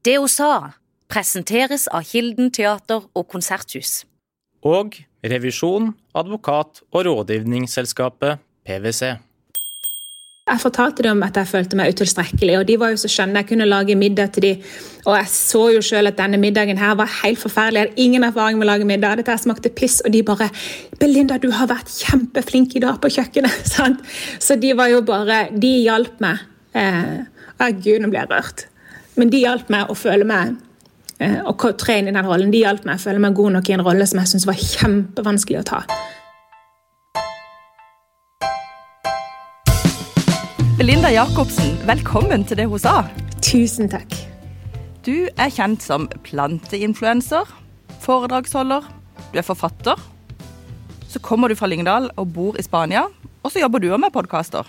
Det hun sa, presenteres av Kilden teater og konserthus. Og revisjon, advokat og rådgivningsselskapet PwC. Jeg fortalte dem at jeg følte meg utilstrekkelig, og de var jo så skjønne. Jeg kunne lage middag til dem, og jeg så jo selv at denne middagen her var helt forferdelig. Jeg hadde ingen erfaring med å lage middag. Dette smakte piss, og de bare 'Belinda, du har vært kjempeflink i dag på kjøkkenet.' Sant? Så de var jo bare De hjalp meg. Eh, Gud, nå blir jeg rørt. Men de hjalp meg å føle meg og tre inn i den rollen. De hjalp meg å føle meg god nok i en rolle som jeg syntes var kjempevanskelig å ta. Belinda Jacobsen, velkommen til det hun sa. Tusen takk. Du er kjent som planteinfluenser, foredragsholder, du er forfatter. Så kommer du fra Lyngdal og bor i Spania, og så jobber du òg med podkaster.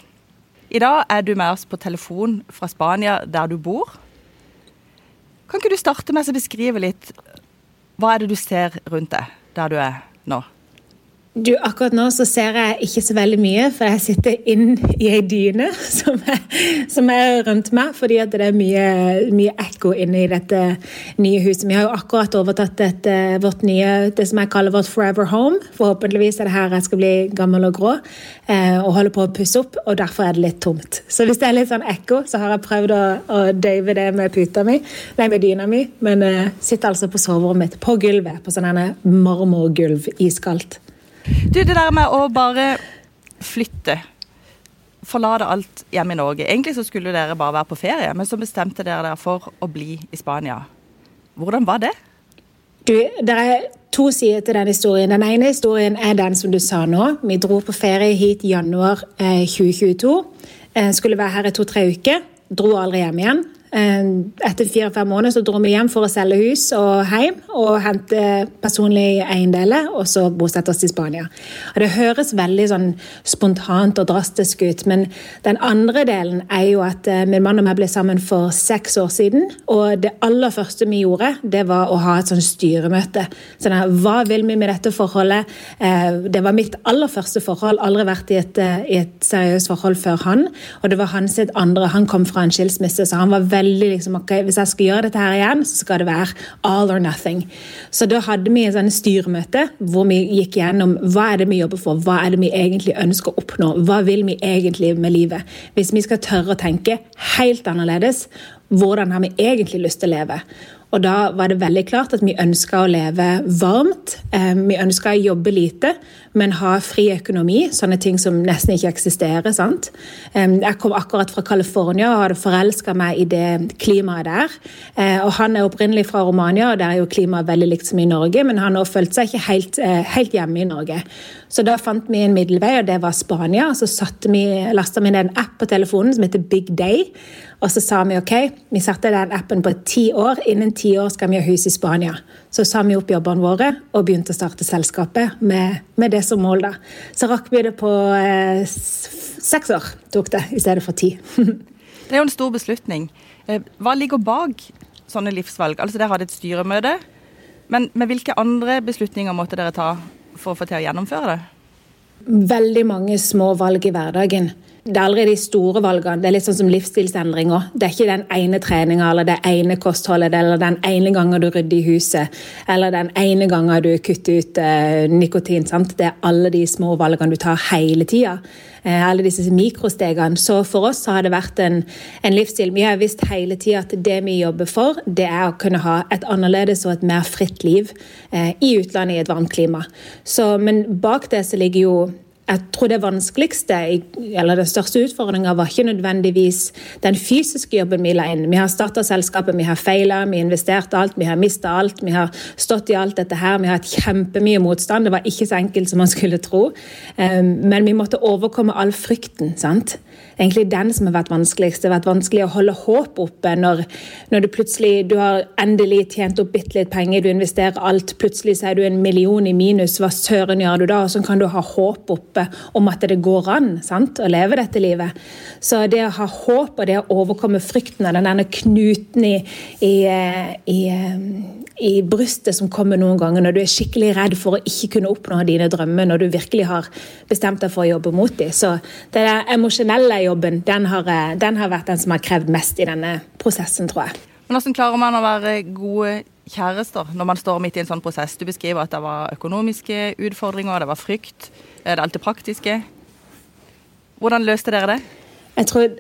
I dag er du med oss på telefon fra Spania, der du bor. Kan ikke du starte med å beskrive litt hva er det du ser rundt deg der du er nå? Du, Akkurat nå så ser jeg ikke så veldig mye, for jeg sitter inn i ei dyne som er, som er, rundt meg, fordi at det er mye, mye ekko inne i dette nye huset. Vi har jo akkurat overtatt dette, vårt nye, det som jeg kaller vårt forever home. Forhåpentligvis er det her jeg skal bli gammel og grå eh, og holde på å pusse opp, og derfor er det litt tomt. Så hvis det er litt sånn ekko, så har jeg prøvd å, å døyve det med puta mi, nei, med dyna mi, men eh, sitter altså på soverommet mitt, på gulvet, på sånn marmorgulv, iskaldt. Du, det der med å bare flytte Forlate alt hjemme i Norge. Egentlig så skulle dere bare være på ferie, men så bestemte dere dere for å bli i Spania. Hvordan var det? Du, Det er to sider til den historien. Den ene historien er den som du sa nå. Vi dro på ferie hit i januar eh, 2022. Eh, skulle være her i to-tre uker. Dro aldri hjem igjen. Eh, etter fire-fem måneder så dro vi hjem for å selge hus og hjem og hente personlige eiendeler, og så bosette oss i Spania. Og Det høres veldig sånn spontant og drastisk ut, men den andre delen er jo at eh, min mann og jeg ble sammen for seks år siden, og det aller første vi gjorde, det var å ha et sånn styremøte. Sånn her, Hva vil vi med dette forholdet? Eh, det var mitt aller første forhold, aldri vært i et, i et seriøst forhold før han, og det var hans andre. Han kom fra en skilsmisse, så han var veldig veldig liksom, ok, Hvis jeg skal gjøre dette her igjen, så skal det være all or nothing. Så da hadde vi et styremøte hvor vi gikk gjennom hva er det vi jobber for, hva er det vi egentlig ønsker å oppnå, hva vil vi egentlig med livet? Hvis vi skal tørre å tenke helt annerledes, hvordan har vi egentlig lyst til å leve? Og da var det veldig klart at vi ønska å leve varmt. Eh, vi ønska å jobbe lite, men ha fri økonomi. Sånne ting som nesten ikke eksisterer. sant? Jeg kom akkurat fra California og hadde forelska meg i det klimaet der. Eh, og han er opprinnelig fra Romania, og der er jo klimaet veldig likt som i Norge, men han har følt seg ikke helt, eh, helt hjemme i Norge. Så da fant vi en middelvei, og det var Spania. Så lasta vi ned en app på telefonen som heter Big Day. Og så sa vi ok, vi satte den appen på ti år. Innen ti år skal vi ha hus i Spania. Så sa vi opp jobbene våre og begynte å starte selskapet med, med det som mål. da. Så rakk vi det på eh, seks år, tok det, i stedet for ti. det er jo en stor beslutning. Eh, hva ligger bak sånne livsvalg? Altså Dere hadde et styremøte. Men med hvilke andre beslutninger måtte dere ta for å få til å gjennomføre det? Veldig mange små valg i hverdagen. Det er aldri de store valgene. Det er litt sånn som livsstilsendringer. Det er ikke den ene treninga eller det ene kostholdet eller den ene gangen du rydder i huset eller den ene gangen du kutter ut eh, nikotin. Sant? Det er alle de små valgene du tar hele tida. Eh, alle disse mikrostegene. Så for oss har det vært en, en livsstil. Vi har visst hele tida at det vi jobber for, det er å kunne ha et annerledes og et mer fritt liv eh, i utlandet i et varmt klima. Så, men bak det så ligger jo jeg tror det vanskeligste, eller den største utfordringa, var ikke nødvendigvis den fysiske jobben vi la inn. Vi har starta selskapet, vi har feila, vi har investert alt, vi har mista alt. Vi har stått i alt dette her. Vi har hatt kjempemye motstand. Det var ikke så enkelt som man skulle tro. Ehm, men vi måtte overkomme all frykten. sant? Egentlig den som har vært vanskeligst. Det har vært vanskelig å holde håp oppe når, når du plutselig du har endelig tjent opp bitte litt penger, du investerer alt, plutselig så er du en million i minus. Hva søren gjør du da? Og sånn kan du ha håp oppe om at det går an sant? å leve dette livet. Så det å ha håp og det å overkomme frykten av den knuten i, i, i i brystet som kommer noen ganger når du er skikkelig redd for å ikke kunne oppnå dine drømmer, når du virkelig har bestemt deg for å jobbe mot dem. Så det emosjonelle jobben den har, den har, vært den som har krevd mest i denne prosessen, tror jeg. Men hvordan klarer man å være gode kjærester når man står midt i en sånn prosess? Du beskriver at det var økonomiske utfordringer, det var frykt, det er alt det praktiske. Hvordan løste dere det? Jeg tror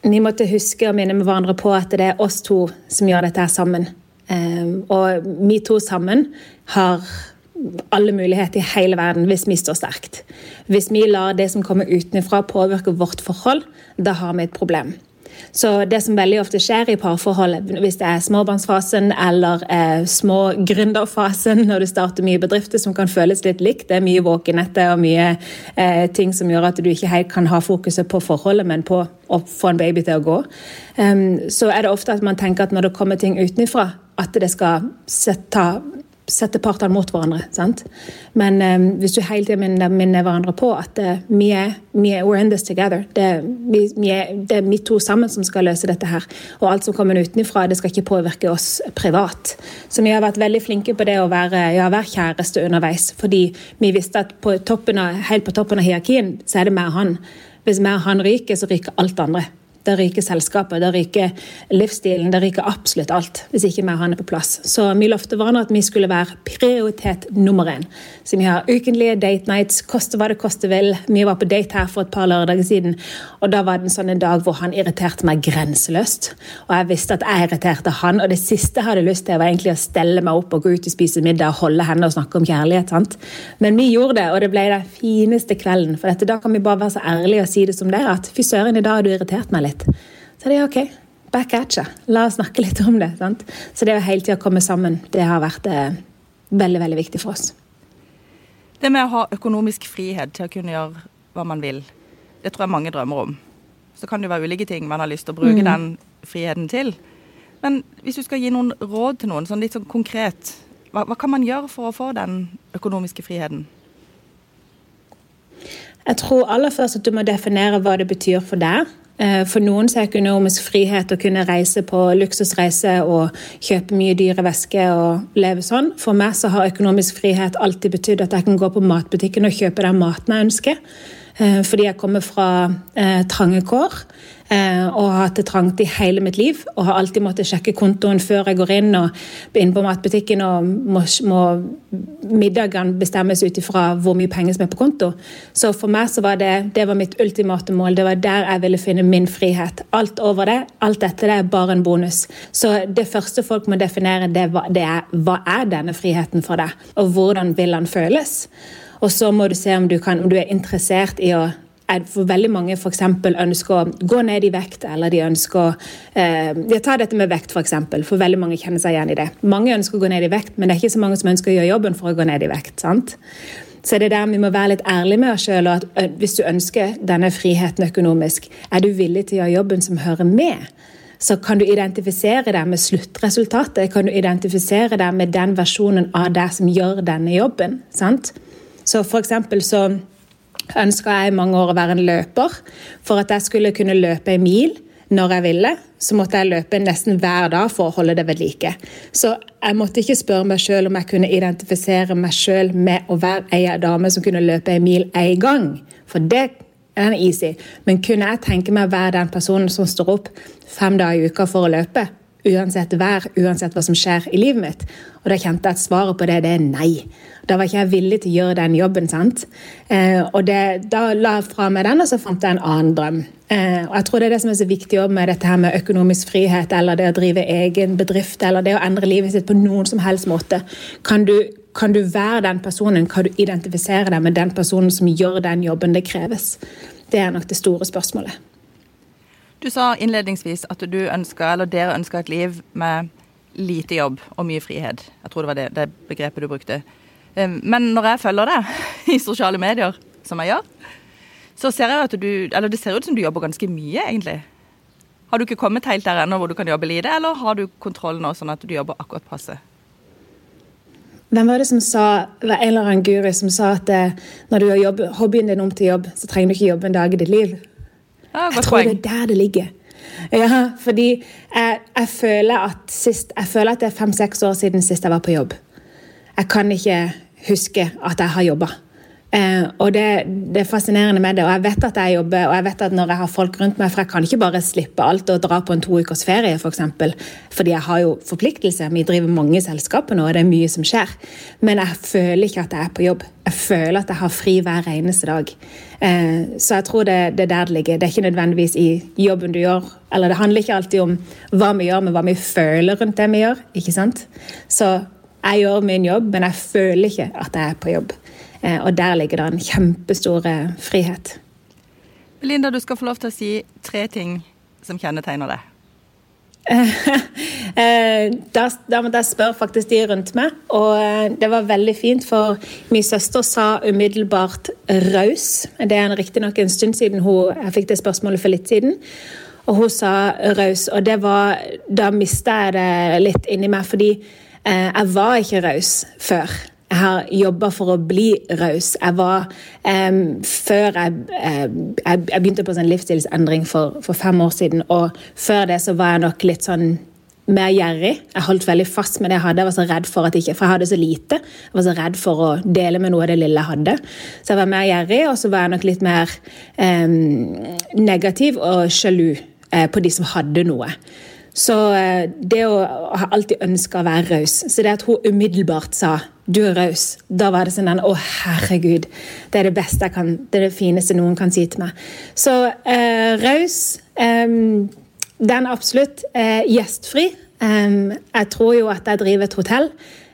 vi måtte huske å minne med hverandre på at det er oss to som gjør dette her sammen. Um, og vi to sammen har alle muligheter i hele verden hvis vi står sterkt. Hvis vi lar det som kommer utenfra påvirke vårt forhold, da har vi et problem. Så det som veldig ofte skjer i parforhold, hvis det er småbarnsfasen eller eh, små gründerfasen, når du starter mye bedrifter som kan føles litt likt, det er mye våkenetter og mye eh, ting som gjør at du ikke helt kan ha fokuset på forholdet, men på å få en baby til å gå, um, så er det ofte at man tenker at når det kommer ting utenfra, at det skal sette sette partene mot hverandre. Sant? Men um, hvis du hele tiden minner, minner hverandre på at uh, vi, er, vi er, we're in this together. Det, vi, vi er, det er vi to sammen som skal løse dette her. Og alt som kommer utenfra, det skal ikke påvirke oss privat. Så vi har vært veldig flinke på det å være, ja, være kjæreste underveis. Fordi vi visste at på av, helt på toppen av hierarkien så er det meg og han. Hvis meg og han ryker, så ryker alt andre. Det ryker selskapet, det ryker livsstilen, det ryker absolutt alt. Hvis ikke vi har han på plass. Så vi lovte hverandre at vi skulle være prioritet nummer én. Så vi har ukentlige date nights, koste hva det koste vil. Vi var på date her for et par lørdager siden, og da var det en sånn dag hvor han irriterte meg grenseløst. Og jeg visste at jeg irriterte han, og det siste jeg hadde lyst til, var egentlig å stelle meg opp og gå ut og spise middag og holde henne og snakke om kjærlighet. sant? Men vi gjorde det, og det ble den fineste kvelden. For dette, da kan vi bare være så ærlige og si det som det er, at fy søren, i dag har du irritert meg litt litt. Så det er OK. Back at you. La oss snakke litt om det. Sant? Så det å hele tida komme sammen, det har vært eh, veldig, veldig viktig for oss. Det med å ha økonomisk frihet til å kunne gjøre hva man vil, det tror jeg mange drømmer om. Så kan det være ulike ting man har lyst til å bruke mm. den friheten til. Men hvis du skal gi noen råd til noen, sånn litt sånn konkret, hva, hva kan man gjøre for å få den økonomiske friheten? Jeg tror aller først at du må definere hva det betyr for deg. Eh, for noen så er økonomisk frihet å kunne reise på luksusreise og kjøpe mye dyre væsker og leve sånn. For meg så har økonomisk frihet alltid betydd at jeg kan gå på matbutikken og kjøpe den maten jeg ønsker. Eh, fordi jeg kommer fra eh, trange kår og har hatt det trangt i hele mitt liv. Og har alltid måttet sjekke kontoen før jeg går inn og inn på matbutikken. Og må, må middagene bestemmes ut ifra hvor mye penger som er på konto. Så for meg så var det, det var mitt ultimate mål. Det var der jeg ville finne min frihet. Alt over det, alt dette, det er bare en bonus. Så det første folk må definere, det, det er hva er denne friheten for deg? Og hvordan vil den føles? Og så må du se om du, kan, om du er interessert i å for veldig mange f.eks. ønsker å gå ned i vekt, eller de ønsker eh, Jeg tar dette med vekt, f.eks., for, eksempel, for veldig mange kjenner seg igjen i det. Mange ønsker å gå ned i vekt, men det er ikke så mange som ønsker å gjøre jobben for å gå ned i vekt. sant? Så det er der vi må være litt ærlige med oss sjøl. Hvis du ønsker denne friheten økonomisk, er du villig til å gjøre jobben som hører med? Så kan du identifisere deg med sluttresultatet. Kan du identifisere deg med den versjonen av deg som gjør denne jobben. sant? Så for eksempel så ønska jeg i mange år å være en løper. For at jeg skulle kunne løpe en mil når jeg ville, så måtte jeg løpe nesten hver dag for å holde det ved like. Så jeg måtte ikke spørre meg sjøl om jeg kunne identifisere meg sjøl med å være ei dame som kunne løpe en mil én gang. For det er easy. Men kunne jeg tenke meg å være den personen som står opp fem dager i uka for å løpe? Uansett vær, uansett hva som skjer i livet mitt. Og da kjente jeg at svaret på det, det er nei. Da var ikke jeg villig til å gjøre den jobben. sant? Eh, og det, Da la jeg fra meg den, og så fant jeg en annen drøm. Eh, og jeg tror det er det som er så viktig med dette her med økonomisk frihet, eller det å drive egen bedrift, eller det å endre livet sitt på noen som helst måte. Kan du, kan du være den personen? Kan du identifisere deg med den personen som gjør den jobben det kreves? Det er nok det store spørsmålet. Du sa innledningsvis at du ønsker, eller dere ønsker et liv med lite jobb og mye frihet. Jeg tror det var det, det begrepet du brukte. Men når jeg følger deg i sosiale medier, som jeg gjør, så ser jeg at du Eller det ser ut som du jobber ganske mye, egentlig. Har du ikke kommet helt der ennå hvor du kan jobbe lite, eller har du kontroll nå, sånn at du jobber akkurat passe? Hvem var det som sa, det en eller annen guru som sa at eh, når du har jobb, hobbyen din om til jobb, så trenger du ikke jobbe en dag i ditt liv? Jeg tror poeng. det er der det ligger. Ja, fordi jeg, jeg, føler at sist, jeg føler at det er fem-seks år siden sist jeg var på jobb. Jeg kan ikke huske at jeg har jobba. Eh, og det, det, er fascinerende med det. Og jeg vet at jeg jobber, og jeg vet at når jeg har folk rundt meg For jeg kan ikke bare slippe alt og dra på en to ukers ferie, f.eks. For eksempel, fordi jeg har jo forpliktelser. Vi driver mange selskaper nå, og det er mye som skjer. Men jeg føler ikke at jeg er på jobb. Jeg føler at jeg har fri hver eneste dag. Eh, så jeg tror det, det er der det ligger. Det er ikke nødvendigvis i jobben du gjør. Eller det handler ikke alltid om hva vi gjør, men hva vi føler rundt det vi gjør. ikke sant? Så jeg gjør min jobb, men jeg føler ikke at jeg er på jobb. Eh, og der ligger det en kjempestor eh, frihet. Linda, du skal få lov til å si tre ting som kjennetegner deg. Eh, da, da jeg spørre faktisk de rundt meg, og det var veldig fint, for min søster sa umiddelbart 'raus'. Det er riktignok en stund siden hun, jeg fikk det spørsmålet for litt siden. Og hun sa 'raus', og det var, da mista jeg det litt inni meg, fordi eh, jeg var ikke raus før. Jeg har jobba for å bli raus. Jeg var um, Før jeg, jeg, jeg, begynte på sånn livsstilsendring for, for, fem år siden, og før det så var jeg nok litt sånn mer gjerrig. Jeg holdt veldig fast med det jeg hadde. Jeg var så redd for at ikke, for jeg hadde så lite. Jeg var så redd for å dele med noe av det lille jeg hadde. Så jeg var mer gjerrig, og så var jeg nok litt mer um, negativ og sjalu uh, på de som hadde noe. Så uh, det å ha alltid ønska å være raus. Så det at hun umiddelbart sa du er raus. Da var det sånn den, Å, herregud. Det er det beste jeg kan Det er det fineste noen kan si til meg. Så eh, raus eh, Den er absolutt eh, gjestfri. jeg tror jo at jeg driver et hotell.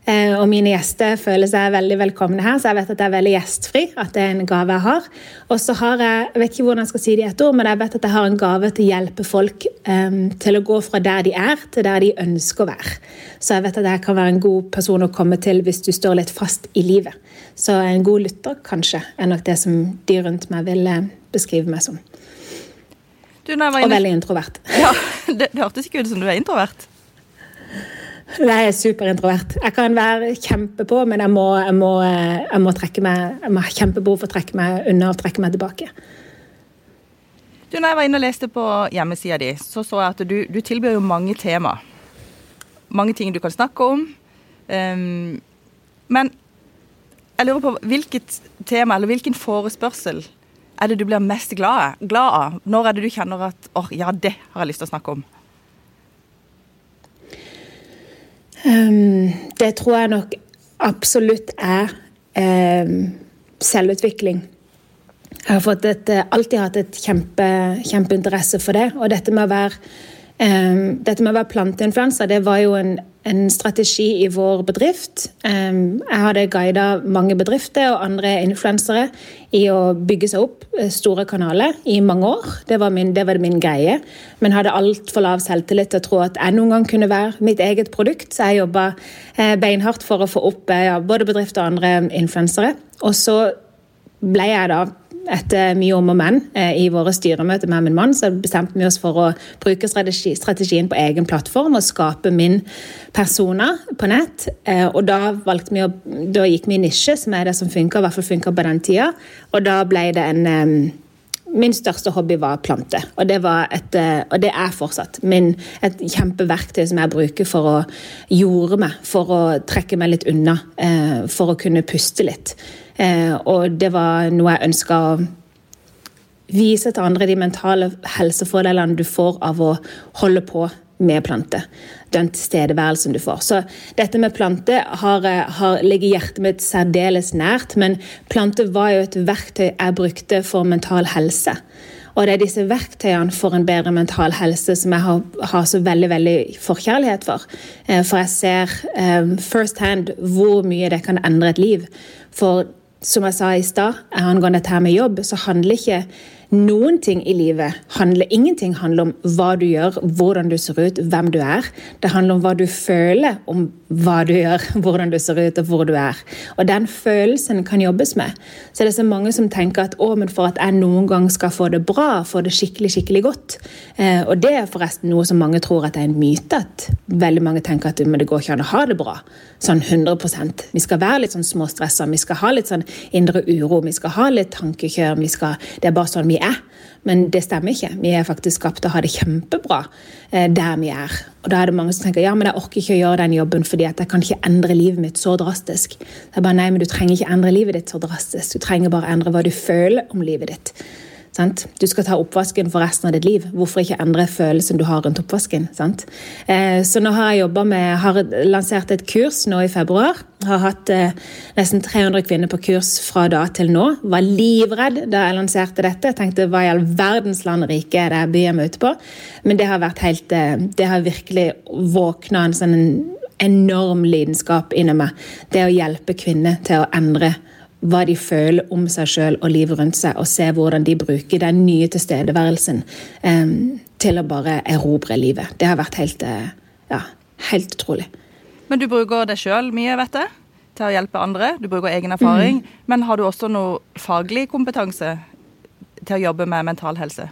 Eh, og mine gjester føler seg veldig velkomne her, så jeg vet at jeg er veldig gjestfri. At det er en gave jeg har. Og så har jeg jeg vet ikke hvordan jeg skal si det i ett ord, men jeg vet at jeg har en gave til å hjelpe folk um, til å gå fra der de er, til der de ønsker å være. Så jeg vet at jeg kan være en god person å komme til hvis du står litt fast i livet. Så en god lytter, kanskje, er nok det som de rundt meg vil eh, beskrive meg som. Du, og veldig introvert. Ja, det, det hørtes ikke ut som du er introvert. Nei, jeg er superintrovert. Jeg kan være kjempepå, men jeg må, jeg, må, jeg må, trekke meg Jeg må ha kjempebehov for å trekke meg unna og trekke meg tilbake. Du, når jeg var inne og leste på hjemmesida di, så så jeg at du, du tilbyr jo mange tema. Mange ting du kan snakke om. Um, men jeg lurer på hvilket tema eller hvilken forespørsel er det du blir mest glad, glad av? Når er det du kjenner at åh, oh, ja, det har jeg lyst til å snakke om? Um, det tror jeg nok absolutt er um, selvutvikling. Jeg har et, alltid hatt et kjempe, kjempeinteresse for det. Og dette med å være Um, være planteinfluensa, det var jo en, en, strategi i vår bedrift. Jeg hadde guida mange bedrifter og andre influensere i å bygge seg opp eh, store kanaler i mange år. Det var min, det var min greie. Men hadde altfor lav selvtillit til å tro at jeg noen gang kunne være mitt eget produkt. Så jeg jobba uh, beinhardt for å få opp uh, ja, både bedrifter og andre influensere. Og så ble jeg da etter mye om og men eh, i våre styremøter med min mann, så bestemte vi oss for å bruke strategien på egen plattform og skape min persona på nett. Eh, og da, vi å, da gikk vi i nisje, som er det som funker, i hvert fall funker på den tida. Og da ble det en eh, Min største hobby var plante, og og det er fortsatt min, et kjempeverktøy som jeg bruker for å jorde meg, for å trekke meg litt unna, for å kunne puste litt. Eh, og det var noe jeg ønska å vise til andre, de mentale helsefordelene du får av å holde på med plante. Den tilstedeværelsen du får. Så dette med plante har, har ligger hjertet mitt særdeles nært. Men plante var jo et verktøy jeg brukte for mental helse. Og det er disse verktøyene for en bedre mental helse som jeg har, har så veldig veldig forkjærlighet for. Eh, for jeg ser um, first hand hvor mye det kan endre et liv. For som jeg sa i stad, angående dette her med jobb, så handler ikke noen ting i livet handler, Ingenting handler om hva du gjør, hvordan du ser ut, hvem du er. Det handler om hva du føler om hva du gjør, hvordan du ser ut og hvor du er. Og den følelsen kan jobbes med. Så det er så mange som tenker at å, men for at jeg noen gang skal få det bra, få det skikkelig, skikkelig godt. Eh, og det er forresten noe som mange tror at er en myte. At veldig mange tenker at men det går ikke an å ha det bra. Sånn 100% Vi skal være litt sånn småstressa, vi skal ha litt sånn indre uro, vi skal ha litt tankekjør. Vi skal, det er bare sånn vi er. Men det stemmer ikke. Vi er faktisk skapt til å ha det kjempebra eh, der vi er. Og da er det mange som tenker ja, men jeg orker ikke å gjøre den jobben fordi at jeg kan ikke endre livet mitt så drastisk. Det er bare nei, men Du trenger ikke endre livet ditt så drastisk. Du trenger bare endre hva du føler om livet ditt. Sant? Du skal ta oppvasken for resten av ditt liv. Hvorfor ikke endre følelsen du har rundt oppvasken? Eh, så nå har jeg med, har lansert et kurs nå i februar. Har hatt eh, nesten 300 kvinner på kurs fra da til nå. Var livredd da jeg lanserte dette. Jeg tenkte hva i all verdens land rike er det jeg byr meg ute på? Men det har helt eh, Det har virkelig våkna en sånn enorm lidenskap inni meg. Det å hjelpe kvinner til å endre hva de føler om seg sjøl og livet rundt seg, og se hvordan de bruker den nye tilstedeværelsen um, til å bare erobre livet. Det har vært helt, uh, ja, helt utrolig. Men du bruker deg sjøl mye, vet jeg, til å hjelpe andre. Du bruker egen erfaring. Mm. Men har du også noe faglig kompetanse til å jobbe med mental helse?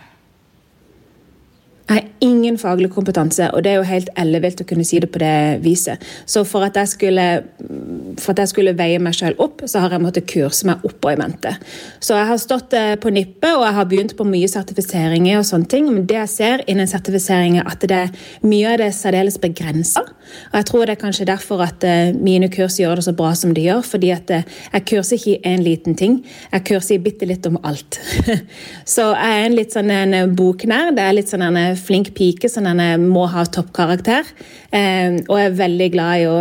Jeg har ingen faglig kompetanse, og det er jo helt ellevilt å kunne si det på det viset. Så for at jeg skulle, at jeg skulle veie meg selv opp, så har jeg måttet kurse meg opp og i mente. Så jeg har stått eh, på nippet, og jeg har begynt på mye sertifiseringer og sånne ting. Men det jeg ser innen sertifisering, er at det mye av det er særdeles begrensa. Og jeg tror det er kanskje derfor at eh, mine kurs gjør det så bra som de gjør. fordi at eh, jeg kurser ikke i én liten ting, jeg kurser bitte litt om alt. så jeg er en litt sånn en boknær. det er litt sånn en flink pike, sånn en må ha toppkarakter. Og jeg er veldig glad i å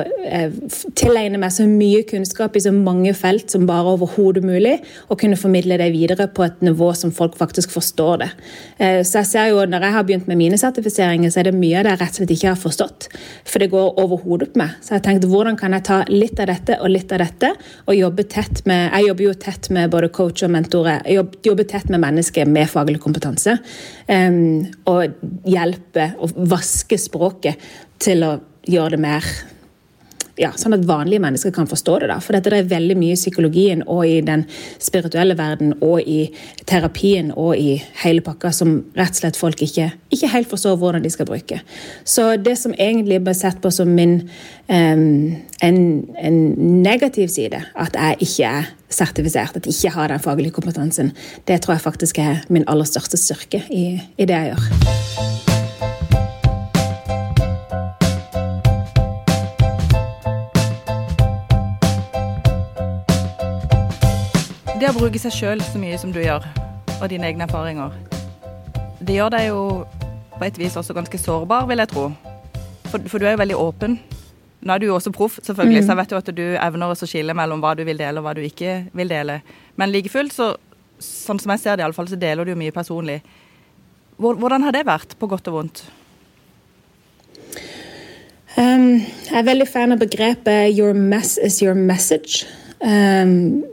tilegne meg så mye kunnskap i så mange felt som bare overhodet mulig, og kunne formidle det videre på et nivå som folk faktisk forstår det. Eh, så jeg ser jo, Når jeg har begynt med mine sertifiseringer, så er det mye av det jeg rett og slett ikke har forstått. For det går over hodet på meg. Så jeg tenkte hvordan kan jeg ta litt av dette og litt av dette, og jobbe tett med Jeg jobber jo tett med både coach og mentorer. Jeg jobber tett med mennesker med faglig kompetanse. Um, og hjelpe og vaske språket til å gjøre det mer ja, sånn at vanlige mennesker kan forstå det. da. For dette er veldig mye i psykologien og i den spirituelle verden og i terapien og i hele pakka som rett og slett folk ikke, ikke helt forstår hvordan de skal bruke. Så det som egentlig ble sett på som min um, en, en, negativ side, at jeg ikke er sertifisert, at jeg ikke har den faglige kompetansen, det tror jeg faktisk er min aller største styrke i, i det jeg gjør. Det å bruke seg sjøl så mye som du gjør, og dine egne erfaringer, det gjør deg jo på et vis også ganske sårbar, vil jeg tro. For, for du er jo veldig åpen. Nå er du jo også proff, selvfølgelig, mm. så jeg vet jo at du evner å skille mellom hva du vil dele og hva du ikke vil dele. Men like fullt, så, sånn som jeg ser det iallfall, så deler du jo mye personlig. Hvordan har det vært, på godt og vondt? Um, jeg er veldig fan av begrepet 'your mess is your message'. Um,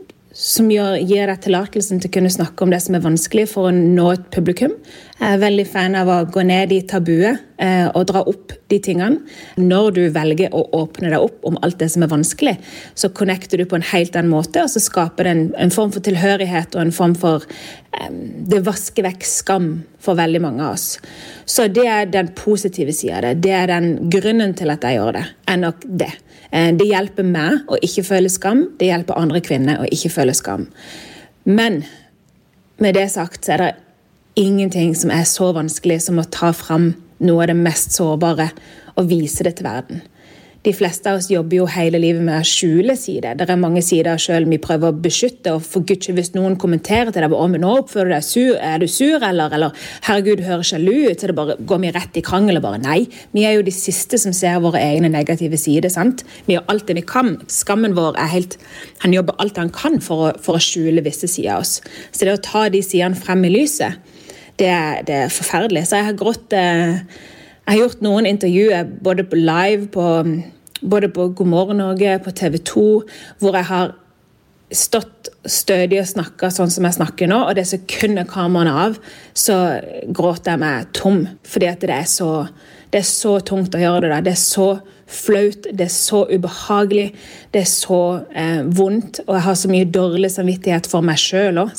som gjør, gir deg tillatelsen til å kunne snakke om det som er vanskelig for å nå et publikum. Jeg er veldig fan av å gå ned i tabuet eh, og dra opp de tingene. Når du velger å åpne deg opp om alt det som er vanskelig, så connecter du på en helt annen måte, og så skaper det en, en form for tilhørighet og en form for eh, Det vasker vekk skam for veldig mange av oss. Så det er den positive sida av det. Det er den grunnen til at jeg gjør det, er nok det. Eh, det hjelper meg å ikke føle skam, det hjelper andre kvinner å ikke føle skam. Men med det sagt så er det ingenting som er så vanskelig som å ta fram noe av det mest sårbare og vise det til verden. De fleste av oss jobber jo hele livet med å skjule sider. Det er mange sider selv vi prøver å beskytte. og for Gud, Hvis noen kommenterer til deg om nå oppfører du deg sur, er du sur, eller, eller herregud, hører sjalu ut, så det bare, går vi rett i krangel og bare nei. Vi er jo de siste som ser våre egne negative sider. sant? Vi gjør alt det vi kan. Skammen vår er helt Han jobber alt han kan for å, for å skjule visse sider av oss. Så det å ta de sidene frem i lyset, det det er forferdelig. Så jeg har grått eh, jeg har gjort noen intervjuer både på live, på, både på God morgen Norge, på TV 2, hvor jeg har stått stødig og snakka sånn som jeg snakker nå, og det sekundet kameraene av, så gråter jeg meg tom. Fordi at det er så, det er så tungt å gjøre det der. Det er så flaut, det er så ubehagelig, det er så eh, vondt. Og jeg har så mye dårlig samvittighet for meg sjøl òg.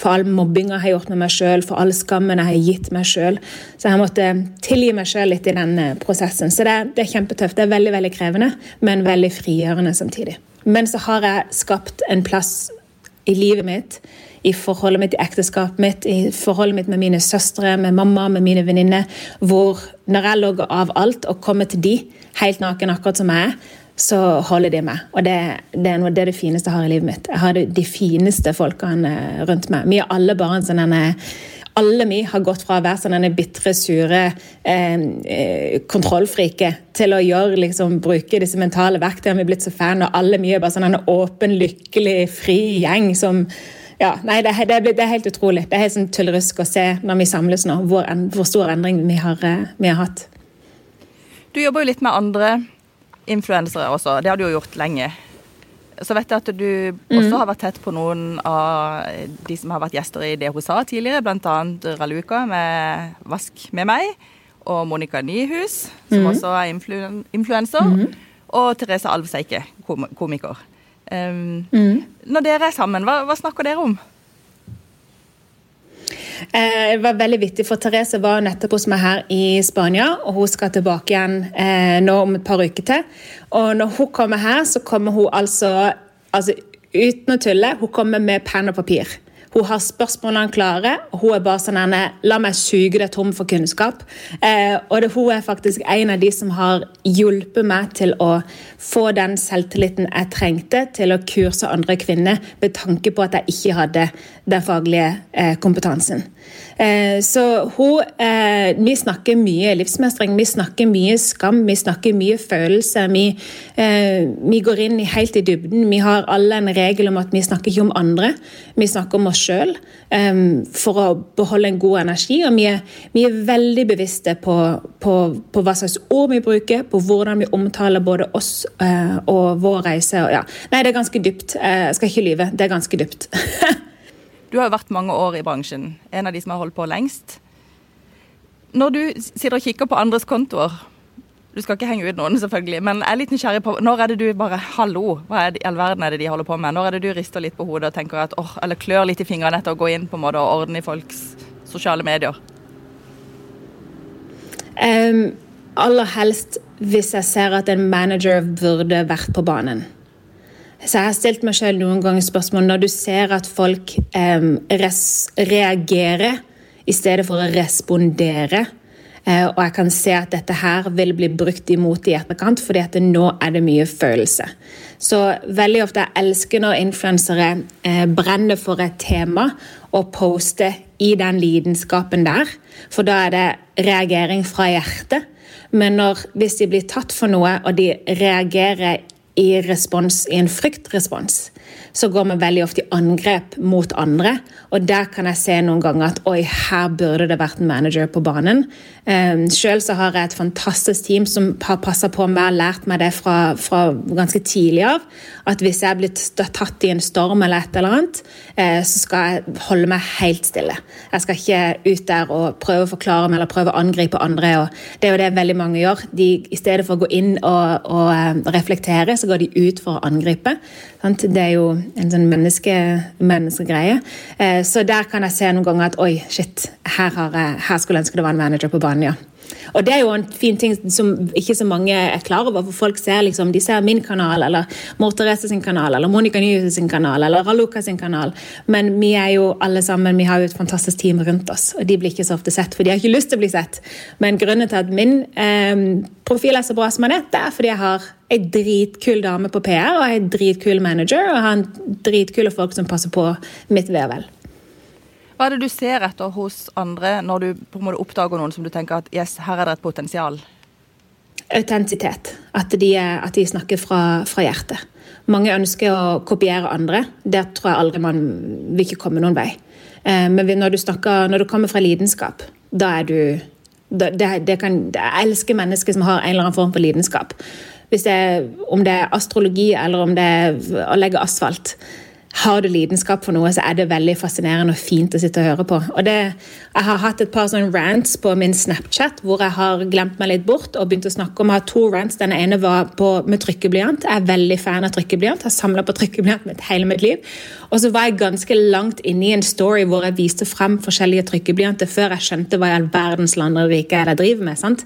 For all mobbinga jeg har gjort med meg sjøl, for all skammen jeg har gitt meg sjøl. Så jeg måtte tilgi meg sjøl litt i den eh, prosessen. Så det, det er kjempetøft. Det er veldig, veldig krevende, men veldig frigjørende samtidig. Men så har jeg skapt en plass i livet mitt, i forholdet mitt, i ekteskapet mitt, i forholdet mitt med mine søstre, med mamma, med mine venninner, hvor når jeg logger av alt og kommer til de, helt naken akkurat som er, så holder de meg. Og det, det, er noe, det, er det fineste jeg har i livet mitt. Jeg har de fineste folkene rundt meg. Vi er alle bare en sånn alle vi har gått fra å være sånn denne bitre, sure eh, eh, kontrollfrike til å gjøre, liksom, bruke disse mentale verktøyene. Vi er blitt så fan, og alle vi er bare sånn en åpen, lykkelig, fri gjeng som ja, nei, det, det, det, er helt utrolig. Det er helt sånn tullerusk å se når vi samles nå, hvor, hvor stor endring vi har, eh, vi har hatt. Du jobber jo litt med andre influensere også. Det har du jo gjort lenge. Så vet jeg at du også mm. har vært tett på noen av de som har vært gjester i det hun sa tidligere, bl.a. Raluca med 'Vask med meg', og Monica Nyhus, som mm. også er influ influenser, mm. og Therese Alvseike, kom komiker. Um, når dere er sammen, hva, hva snakker dere om? Eh, det var veldig vittig, for Therese var nettopp hos meg her i Spania, og hun skal tilbake igjen eh, nå om et par uker til. Og når hun kommer her, så kommer hun altså, altså uten å tulle, hun kommer med penn og papir. Hun har spørsmålene klare. Hun er bare sånn henne, La meg suge deg tom for kunnskap. Eh, og det, hun er faktisk en av de som har hjulpet meg til å få den selvtilliten jeg trengte til å kurse andre kvinner, med tanke på at jeg ikke hadde den faglige eh, kompetansen. Eh, så eh, Vi snakker mye livsmestring, vi snakker mye skam, vi snakker mye følelser. Vi, eh, vi går inn helt i dybden. Vi har alle en regel om at vi snakker ikke om andre, vi snakker om oss sjøl for å beholde en god energi. Og vi er, vi er veldig bevisste på, på, på, hva slags ord vi bruker, på hvordan vi omtaler både oss og vår reise. Ja. Nei, det er ganske dypt. Jeg skal ikke lyve. Det er ganske dypt. Du har jo vært mange år i bransjen, en av de som har holdt på lengst. Når du sitter og kikker på andres kontoer, du skal ikke henge ut noen, selvfølgelig, men jeg er litt nysgjerrig på når er det du bare Hallo, hva i all verden er det de holder på med? Når er det du rister litt på hodet og tenker at, oh, eller klør litt i fingrene etter å gå inn på en måte og ordne i folks sosiale medier? Um, aller helst hvis jeg ser at en manager burde vært på banen. Så jeg har stilt meg selv noen ganger spørsmål når du ser at folk eh, reagerer i stedet for å respondere. Eh, og jeg kan se at dette her vil bli brukt imot i etterkant, fordi at nå er det mye følelse. Så veldig ofte jeg elsker når influensere eh, brenner for et tema og poster i den lidenskapen der. For da er det reagering fra hjertet. Men når, hvis de blir tatt for noe, og de reagerer i respons, i en fryktrespons, så går vi veldig ofte i angrep mot andre. Og der kan jeg se noen ganger at oi, her burde det vært en manager på banen. Um, Sjøl så har jeg et fantastisk team som har passa på meg og lært meg det fra, fra, ganske tidlig av. At hvis jeg blitt tatt i en storm eller et eller annet, eh, så skal jeg holde meg helt stille. Jeg skal ikke ut der og prøve å forklare meg eller prøve å angripe andre. Og det er jo det veldig mange gjør. De, I stedet for å gå inn og, og uh, reflektere, så går de ut for å angripe. Det er jo en sånn menneske, menneskegreie. Eh, så der kan jeg se noen ganger at oi, shit, her, har, her skulle jeg ønske det var en manager på banen, ja. Og det er jo en fin ting som ikke så mange er klar over. for Folk ser liksom, de ser min kanal, eller Mor Therese sin kanal, eller Monica Nyhus sin kanal, eller Raluca sin kanal. Men vi er jo alle sammen, vi har jo et fantastisk team rundt oss, og de blir ikke så ofte sett, for de har ikke lyst til å bli sett. Men grunnen til at min eh, profil er så bra som den er, det er fordi jeg har ei dritkul dame på PR og ei dritkul manager, og har en dritkule folk som passer på mitt ve og vel. Hva er det du ser etter hos andre når du på en måte oppdager noen som du tenker at yes, her er det et potensial? Autentisitet. At, at, de snakker fra, fra, hjertet. Mange ønsker å kopiere andre. Der tror jeg aldri man vil ikke komme noen vei. Eh, men når du, snakker, når du kommer fra lidenskap, da er du det, det kan, Jeg elsker mennesker som har en eller annen form for lidenskap. Det, om det er astrologi eller om det er å legge asfalt har du lidenskap for noe, så er det veldig fascinerende og fint å sitte og høre på. Og det, jeg har hatt et par sånne rants på min Snapchat hvor jeg har glemt meg litt bort og begynt å snakke om Jeg har to rants. Den ene var på, med trykkeblyant. Jeg er veldig fan av trykkeblyant. Har samla på trykkeblyant mitt hele mitt liv. Og så var jeg ganske langt inne i en story hvor jeg viste frem forskjellige trykkeblyanter før jeg skjønte hva i all verdens land og rike jeg driver med. sant?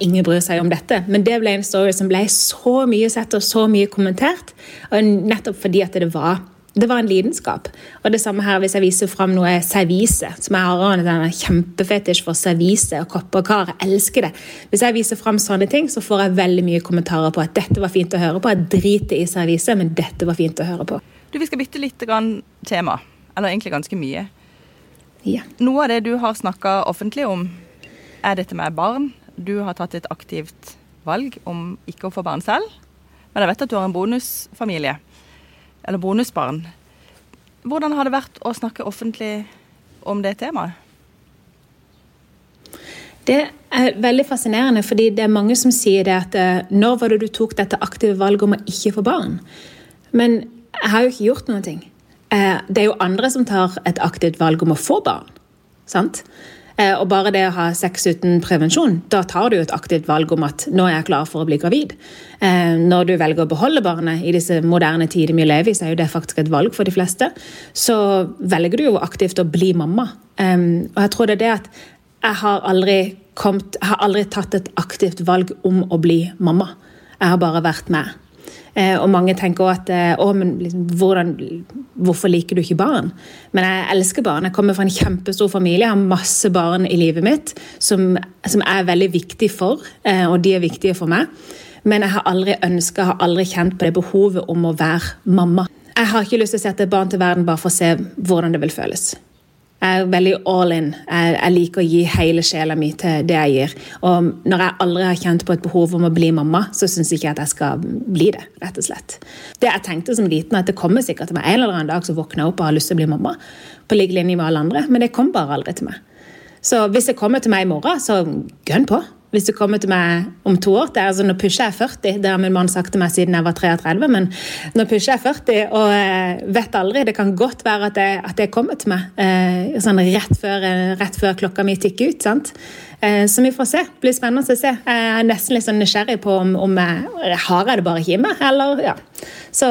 Ingen bryr seg om dette. Men det ble en story som ble så mye sett og så mye kommentert. Og nettopp fordi at det var Det var en lidenskap. Og det samme her hvis jeg viser fram noe servise, som jeg har en kjempefetisj for servise og kopper og kar. Jeg elsker det. Hvis jeg viser fram sånne ting, så får jeg veldig mye kommentarer på at dette var fint å høre på. Jeg driter i servise, men dette var fint å høre på. Du, Vi skal bytte litt grann tema. Eller egentlig ganske mye. Ja. Noe av det du har snakka offentlig om, er dette med barn. Du har tatt et aktivt valg om ikke å få barn selv. Men jeg vet at du har en bonusfamilie eller bonusbarn. Hvordan har det vært å snakke offentlig om det temaet? Det er veldig fascinerende, fordi det er mange som sier det at eh, når var det du tok dette aktive valget om å ikke få barn? Men jeg har jo ikke gjort noen ting. Eh, det er jo andre som tar et aktivt valg om å få barn. sant? Eh, og bare det å ha sex uten prevensjon, da tar du et aktivt valg om at nå er jeg klar for å bli gravid. Eh, når du velger å beholde barnet i disse moderne tider vi lever i, så er jo det faktisk et valg for de fleste. Så velger du jo aktivt å bli mamma. Og jeg tror det er det at jeg har aldri, kommet, jeg har aldri tatt et aktivt valg om å bli mamma. Jeg har bare vært med. Eh, og mange tenker også at eh, å, men liksom, hvordan, hvorfor liker du ikke barn? Men jeg elsker barn. Jeg kommer fra en kjempestor familie. Jeg har masse barn i livet mitt som, som er veldig viktig for, eh, og de er viktige for meg. Men jeg har aldri ønska, har aldri kjent på det behovet om å være mamma. Jeg har ikke lyst til å sette et barn til verden bare for å se hvordan det vil føles. Jeg er veldig all in. Jeg, jeg, liker å gi hele sjela mi til det jeg gir. Og når jeg aldri har kjent på et behov om å bli mamma, så syns jeg ikke at jeg skal bli det. rett og slett. Det jeg tenkte som liten, at det kommer sikkert til meg en eller annen dag så våkner jeg opp og har lyst til å bli mamma. På lik linje med alle andre. Men det kom bare aldri til meg. Så hvis det kommer til meg i morgen, så gønn på hvis du kommer til meg om to år. Det er altså, Nå pusher jeg 40, det har min mann sagt til meg siden jeg var 33, men nå pusher jeg 40 og eh, vet aldri. Det kan godt være at det, at det kommer til meg eh, sånn rett før, eh, rett før, klokka mi tikker ut. sant? Eh, så vi får se. Det blir spennende å se. Jeg er nesten litt sånn nysgjerrig på om, om jeg har jeg det bare meg, eller ja. Så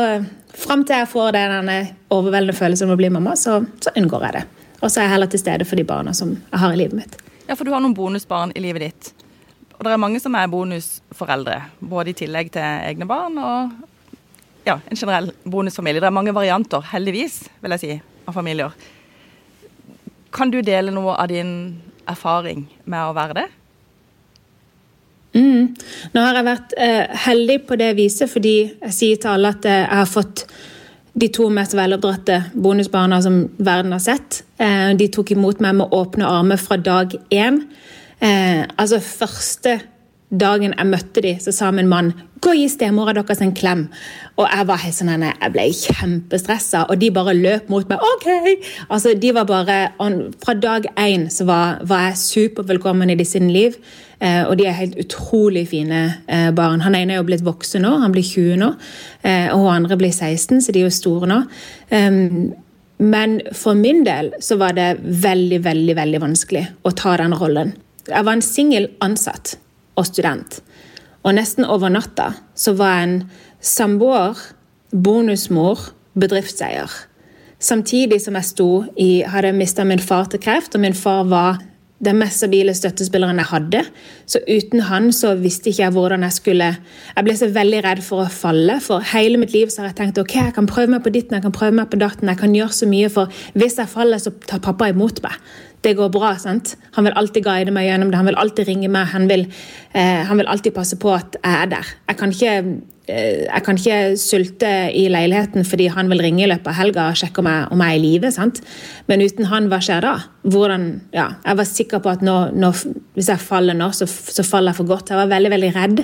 fram til jeg får den overveldende følelsen om å bli mamma, så, så unngår jeg det. Og så er jeg heller til stede for de barna som jeg har i livet mitt. Ja, for du har noen bonusbarn i livet ditt. Og det er mange som er bonusforeldre, både i tillegg til egne barn og ja, en generell bonusfamilie. Det er mange varianter, heldigvis, vil jeg si, av familier. Kan du dele noe av din erfaring med å være det? Mm. Nå har jeg vært eh, heldig på det viset, fordi jeg sier til alle at eh, jeg har fått de to mest veloppdratte bonusbarna som verden har sett. Eh, de tok imot meg med åpne armer fra dag én. Eh, altså Første dagen jeg møtte dem, så sa min mann 'gå og gi stemora deres en klem'. Og jeg var helt sånn, jeg ble kjempestressa, og de bare løp mot meg. ok! Altså, de var bare, Fra dag én så var, var jeg supervelkommen i de sine liv. Eh, og de er helt utrolig fine eh, barn. Han ene er jo blitt voksen nå, han blir 20 nå. Eh, og hun andre blir 16, så de er jo store nå. Um, men for min del så var det veldig, veldig, veldig vanskelig å ta den rollen. Jeg var en singel ansatt og student. Og nesten over natta så var jeg en samboer, bonusmor, bedriftseier. Samtidig som jeg sto i, hadde mista min far til kreft, og min far var den mest stabile støttespilleren jeg hadde. Så uten han så visste ikke jeg hvordan jeg skulle Jeg ble så veldig redd for å falle. For hele mitt liv så har jeg tenkt ok, jeg kan prøve meg på ditten, jeg kan prøve meg på datten, jeg kan gjøre så mye, for hvis jeg faller, så tar pappa imot meg det går bra. sant? Han vil alltid guide meg gjennom det, han vil alltid ringe meg. Han vil, eh, han vil alltid passe på at jeg er der. Jeg kan, ikke, eh, jeg kan ikke sulte i leiligheten fordi han vil ringe i løpet av helga og sjekke om jeg, om jeg er i live. Men uten han, hva skjer da? Hvordan, ja, jeg var sikker på at nå, nå, hvis jeg faller nå, så, så, faller jeg for godt. Jeg var veldig veldig redd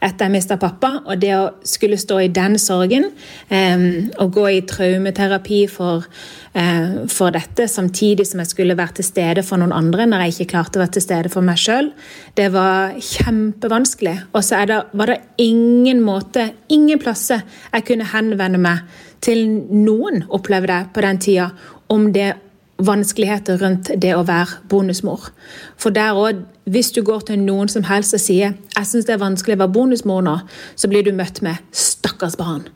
etter jeg mista pappa. Og det å skulle stå i den sorgen, eh, og gå i traumeterapi for Eh, for dette, samtidig som jeg skulle være til stede for noen andre når jeg ikke klarte å være til stede for meg sjøl. Det var kjempevanskelig. Og så var det ingen måte, ingen plasser jeg kunne henvende meg til noen, opplevde jeg på den tida, om det vanskeligheter rundt det å være bonusmor. For der òg, hvis du går til noen som helst og sier 'jeg syns det er vanskelig å være bonusmor nå', så blir du møtt med 'stakkars barn'.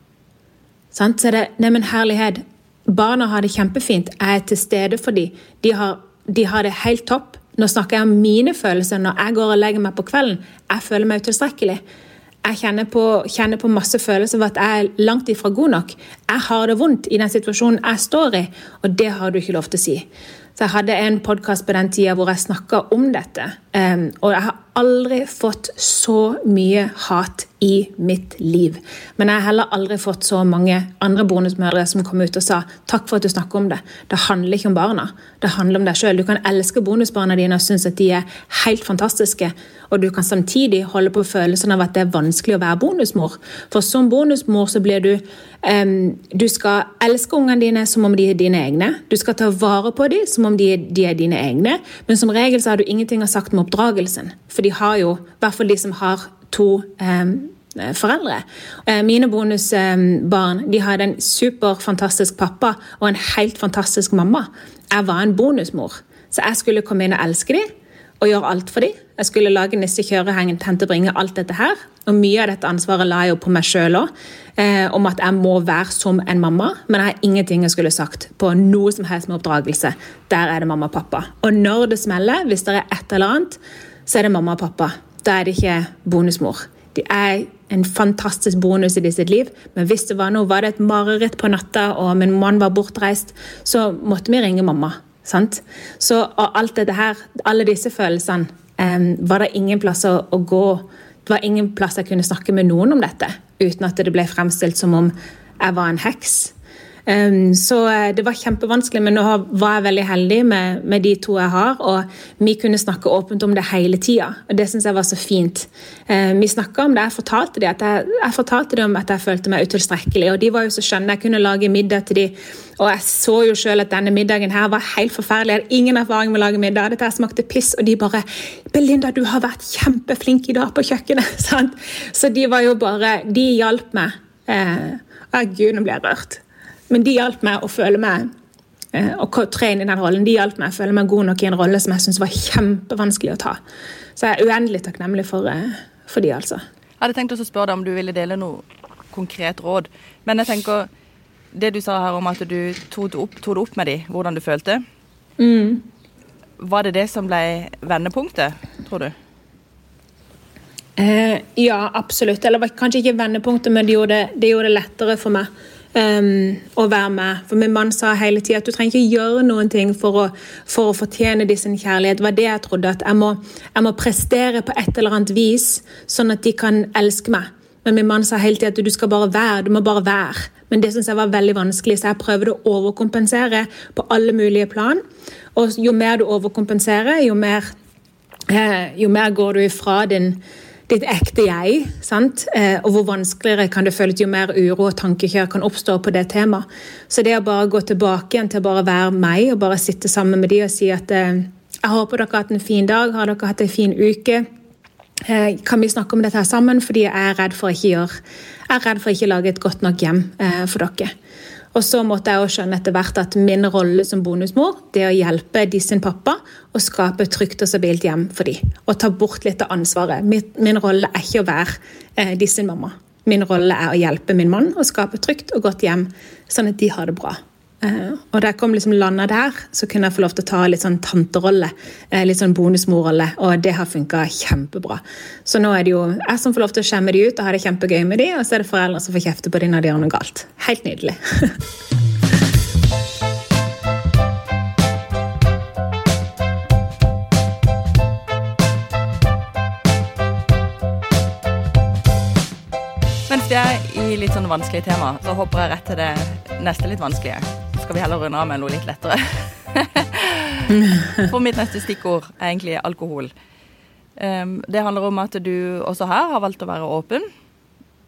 Sant? Så er det Neimen, herlighet, Barna har det kjempefint. Jeg er til stede for dem. De har, de har det helt topp. Nå snakker jeg om mine følelser når jeg går og legger meg på kvelden. Jeg føler meg utilstrekkelig. Jeg kjenner på, kjenner på masse følelser av at jeg er langt ifra god nok. Jeg har det vondt i den situasjonen jeg står i, og det har du ikke lov til å si. Så Jeg hadde en podkast på den tida hvor jeg snakka om dette. Um, og jeg har aldri fått så mye hat i mitt liv. Men jeg har heller aldri fått så mange andre bonusmødre som kom ut og sa takk for at du snakker om det. Det handler ikke om barna, det handler om deg sjøl. Du kan elske bonusbarna dine og synes at de er helt fantastiske, og du kan samtidig holde på følelsen av at det er vanskelig å være bonusmor. For som bonusmor så blir du Du skal elske ungene dine som om de er dine egne. Du skal ta vare på dem som om de er, de er dine egne, men som regel så har du ingenting å sagt med oppdragelsen. For de har jo, i hvert fall de som har to um, foreldre. Eh, mine bonusbarn de hadde en superfantastisk pappa og en helt fantastisk mamma. Jeg var en bonusmor, så jeg skulle komme inn og elske dem og gjøre alt for dem. Jeg skulle lage nisse, kjøre, henge, tente, bringe, alt dette her. Og mye av dette ansvaret la jeg jo på meg sjøl òg, eh, om at jeg må være som en mamma. Men jeg har ingenting jeg skulle sagt på noe som helst med oppdragelse. Der er det mamma og pappa. Og når det smeller, hvis det er et eller annet, så er det mamma og pappa. Da er det ikke bonusmor. De er en fantastisk bonus i sitt liv, men hvis det var noe, var det et mareritt på natta og min mann var bortreist, så måtte vi ringe mamma. Sant? Så alt dette her, alle disse følelsene, var det ingen plass å, å, gå Det var ingen plass jeg kunne snakke med noen om dette uten at det ble fremstilt som om jeg var en heks. Um, så eh, det var kjempevanskelig, men nå var jeg veldig heldig med, med, de to jeg har. Og vi kunne snakke åpent om det hele tida, og det syns jeg var så fint. Um, vi snakka om det, jeg fortalte, de jeg, jeg fortalte dem at jeg følte meg utilstrekkelig, og de var jo så skjønne. Jeg kunne lage middag til de, og jeg så jo selv at denne middagen her var helt forferdelig. Jeg hadde ingen erfaring med å lage middag. Dette smakte piss, og de bare 'Belinda, du har vært kjempeflink i dag på kjøkkenet.' Så de var jo bare De hjalp meg. Eh, Gud, nå blir jeg rørt. Men de hjalp meg å føle meg og å tre inn i den rollen. De hjalp meg å føle meg god nok i en rolle som jeg syntes var kjempevanskelig å ta. Så jeg er uendelig takknemlig for, eh, for de, altså. Jeg hadde tenkt å spørre deg om du ville dele noe konkret råd. Men jeg tenker, det du sa her om at du tok det opp, tog det opp med dem, hvordan du følte. Mm. Var det det som ble vendepunktet, tror du? Eh, ja, absolutt. Eller kanskje ikke vendepunktet, men det gjorde, det gjorde det lettere for meg um, å være med. For min mann sa hele tida at du trenger ikke gjøre noen ting for å, for å fortjene de sin kjærlighet. Det var det jeg trodde. At jeg må, jeg må, prestere på et eller annet vis, sånn at de kan elske meg. Men min mann sa hele tida at du skal bare være. Du må bare være. Men det syns jeg var veldig vanskelig, så jeg prøvde å overkompensere på alle mulige plan. Og jo mer du overkompenserer, jo mer, eh, jo mer går du ifra din ditt ekte jeg. sant? Eh, og hvor vanskeligere kan det føles jo mer uro og tankekjør kan oppstå på det temaet. Så det å bare gå tilbake igjen til å bare være meg og bare sitte sammen med de og si at eh, jeg håper dere har hatt en fin dag, har dere hatt en fin uke? Eh, kan vi snakke om dette her sammen? Fordi jeg er redd for ikke redd for ikke lage et godt nok hjem for dere. Og så måtte jeg også skjønne etter hvert at min rolle som bonusmor det å hjelpe de sin pappa å skape et trygt og stabilt hjem for dem. Og ta bort litt av ansvaret. Min, min rolle er ikke å være eh, de sin mamma. Min rolle er å hjelpe min mann å skape et trygt og godt hjem, sånn at de har det bra. Uh, og da jeg kom liksom landa der, så kunne jeg få lov til å ta litt sånn tanterolle. Uh, litt sånn bonusmorrolle, og det har funka kjempebra. Så nå er det jo jeg som får lov til å skjemme de ut og ha det kjempegøy med de, og så er det foreldre som får kjefte på de når de gjør noe galt. Helt nydelig. Mens vi er i litt sånn vanskelige tema, så hopper jeg rett til det neste litt vanskelige skal vi heller runde av med noe litt lettere. For mitt neste stikkord er egentlig alkohol. Um, det handler om at du også her har valgt å være åpen.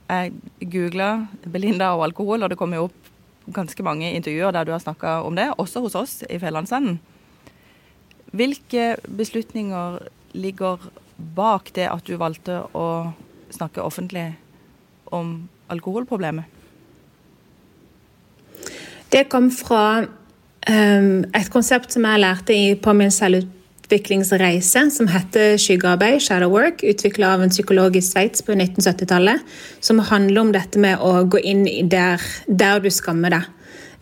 Jeg googla Belinda og alkohol, og det kommer jo opp ganske mange intervjuer der du har snakka om det, også hos oss i Fjellandsenden. Hvilke beslutninger ligger bak det at du valgte å snakke offentlig om alkoholproblemet? Det kom fra um, et konsept som jeg lærte i, på min selvutviklingsreise, som heter skyggearbeid, shadow work, utvikla av en psykolog i Sveits på 1970-tallet. Som handler om dette med å gå inn der, der du skammer deg,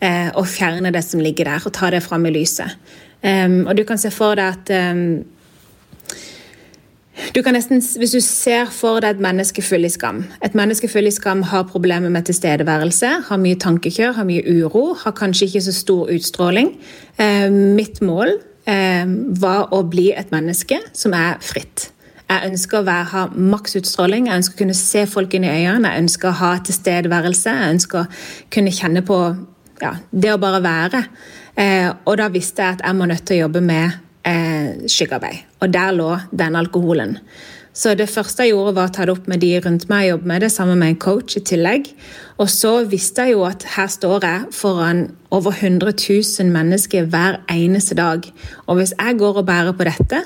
eh, og fjerne det som ligger der, og ta det fram i lyset. Um, og du kan se for deg at um, du kan nesten, Hvis du ser for deg et menneske full i skam Et menneske full i skam har problemer med tilstedeværelse, har mye tankekjør, har mye uro, har kanskje ikke så stor utstråling. Eh, mitt mål eh, var å bli et menneske som er fritt. Jeg ønsker å være, ha maks utstråling, jeg ønsker å kunne se folk inn i øynene, jeg ønsker å ha tilstedeværelse, jeg ønsker å kunne kjenne på ja, det å bare være. Eh, og da visste jeg at jeg må nødt til å jobbe med eh, skyggearbeid. Og der lå den alkoholen. Så det første jeg gjorde, var å ta det opp med de rundt meg, jobbe med det sammen med en coach i tillegg. Og så visste jeg jo at her står jeg foran over 100 000 mennesker hver eneste dag. Og hvis jeg går og bærer på dette,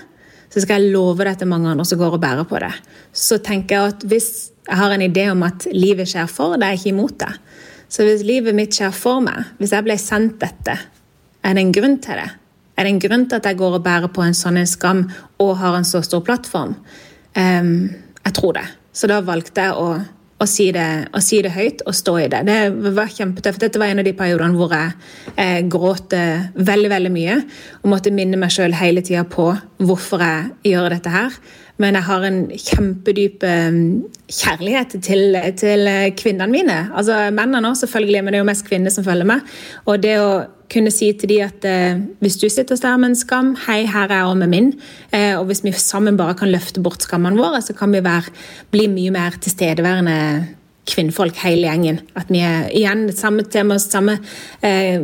så skal jeg love det til mange andre som går og bærer på det. Så tenker jeg at hvis jeg har en idé om at livet skjer for, da er jeg ikke imot det. Så hvis livet mitt skjer for meg, hvis jeg ble sendt dette, er det en grunn til det? Er det en grunn til at jeg går og bærer på en sånn skam og har en så stor plattform? Um, jeg tror det. Så da valgte jeg å, å, si det, å, si det, høyt og stå i det. Det var kjempetøft. Dette var en av de periodene hvor jeg eh, gråt veldig veldig mye og måtte minne meg sjøl hele tida på hvorfor jeg gjør dette her. Men jeg har en kjempedyp kjærlighet til, til kvinnene mine. Altså Mennene òg, selvfølgelig, men det er jo mest kvinner som følger med. Og det å kunne si til de at eh, hvis du sitter der med en skam, hei, her er jeg med min. Eh, og hvis vi sammen bare kan løfte bort skammene våre, så kan vi være, bli mye mer tilstedeværende kvinnfolk, hele gjengen. At vi er igjen samme tema, samme eh,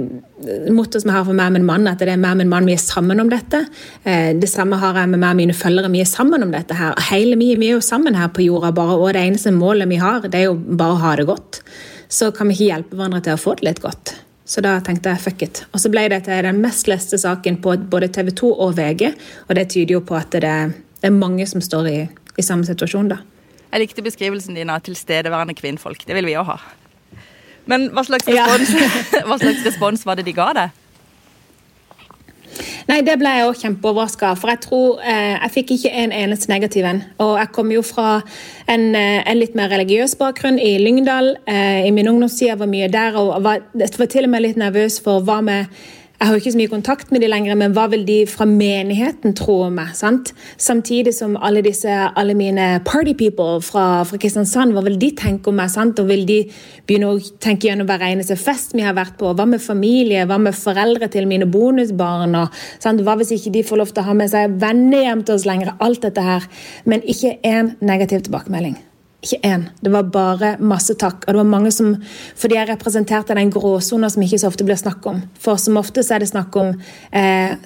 motto som jeg har for meg min mann, at det er meg min mann, vi er sammen om dette. Eh, det samme har jeg med meg og mine følgere, vi er sammen om dette her. Hele vi, vi er jo sammen her på jorda, bare, og det eneste målet vi har, det er jo bare å ha det godt. Så kan vi ikke hjelpe hverandre til å få det litt godt. Så da tenkte jeg fuck it. Og så ble det til den mest leste saken på både TV 2 og VG. Og det tyder jo på at det er mange som står i, i samme situasjon, da. Jeg likte beskrivelsen din av tilstedeværende kvinnfolk. Det vil vi òg ha. Men hva slags, respons, ja. hva slags respons var det de ga deg? Nei, Det ble jeg òg kjempeoverraska For jeg tror eh, jeg fikk ikke en eneste negativ en. Og jeg kom jo fra en, eh, en litt mer religiøs bakgrunn i Lyngdal. Eh, I min ungdomstid var mye der og var, var til og med litt nervøs for hva med jeg har ikke så mye kontakt med de lenger, men hva vil de fra menigheten tro om meg? sant? Samtidig som alle disse, alle mine party people fra, fra Kristiansand, hva vil de tenke om meg? sant? Og vil de begynne å tenke gjennom hver eneste fest vi har vært på? Hva med familie? Hva med foreldre til mine bonusbarn? Og, sant? Hva hvis ikke de får lov til å ha med seg venner hjem til oss lenger? Alt dette her. Men ikke én negativ tilbakemelding. Ikke én. Det var bare masse takk. Og det var mange som, Fordi jeg representerte den gråsona som ikke så ofte blir snakk om. For som ofte så er det snakk om eh,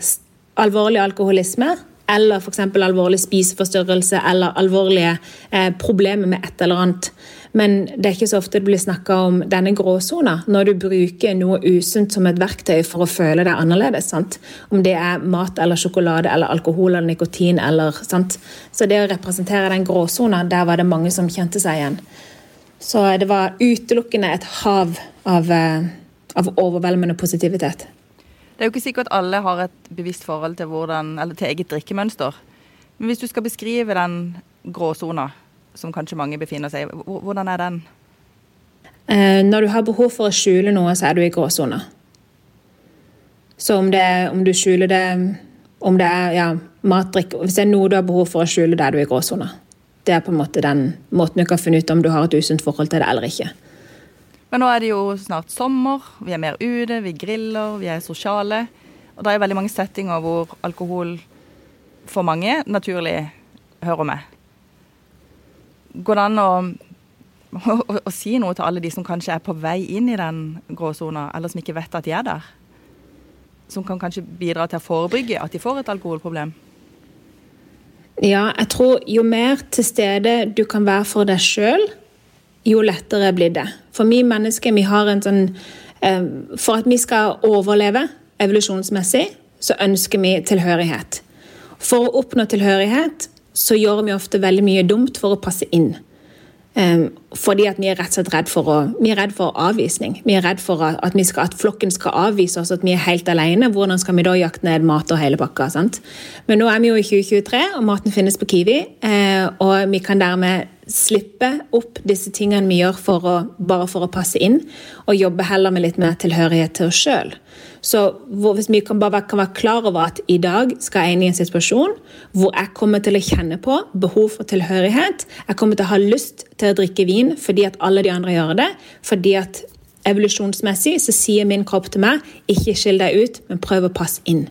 alvorlig alkoholisme eller f.eks. alvorlig spiseforstyrrelse eller alvorlige eh, problemer med et eller annet. Men det er ikke så ofte det blir snakka om denne gråsona, når du bruker noe usunt som et verktøy for å føle deg annerledes. Sant? Om det er mat eller sjokolade eller alkohol eller nikotin. Eller, sant? Så det å representere den gråsona, der var det mange som kjente seg igjen. Så det var utelukkende et hav av, eh, av overveldende positivitet. Det er jo ikke sikkert alle har et bevisst forhold til, hvordan, til eget drikkemønster. Men hvis du skal beskrive den gråsona, som kanskje mange befinner seg i. Hvordan er den? Eh, når du har behov for å skjule noe, så er du i gråsona. Så om, det, om du skjuler det Om det er ja, mat, Hvis det er noe du har behov for å skjule, da er du i gråsona. Det er på en måte den måten du kan finne ut om du har et usunt forhold til det eller ikke. Men nå er det jo snart sommer, vi er mer ute, vi griller, vi er sosiale. Og det er veldig mange settinger hvor alkohol for mange naturlig hører med. Går det an å, å, å, si noe til alle de som kanskje er på vei inn i den gråsona, eller som ikke vet at de er der? Som kan kanskje bidra til å forebygge at de får et alkoholproblem? Ja, jeg tror jo mer til stede du kan være for deg sjøl, jo lettere blir det. For vi mennesker, vi har en sånn eh, For at vi skal overleve evolusjonsmessig, så ønsker vi tilhørighet. For å oppnå tilhørighet så gjør vi ofte veldig mye dumt for å passe inn. Um, fordi at vi er rett og slett redd for, å, vi er redd for avvisning. Vi er redd for at, skal, at, flokken skal avvise oss, at vi er helt alene. Hvordan skal vi da jakte ned mat og hele pakka? Sant? Men nå er vi jo i 2023, og maten finnes på Kiwi. Uh, og vi kan dermed slippe opp disse tingene vi gjør for å, bare for å passe inn, og jobbe heller med litt mer tilhørighet til oss sjøl. Så hvis vi kan bare kan være klar over at i dag skal jeg inn i en situasjon hvor jeg kommer til å kjenne på behov for tilhørighet. Jeg kommer til å ha lyst til å drikke vin fordi at alle de andre gjør det. Fordi at evolusjonsmessig så sier min kropp til meg ikke skill deg ut, men prøv å passe inn.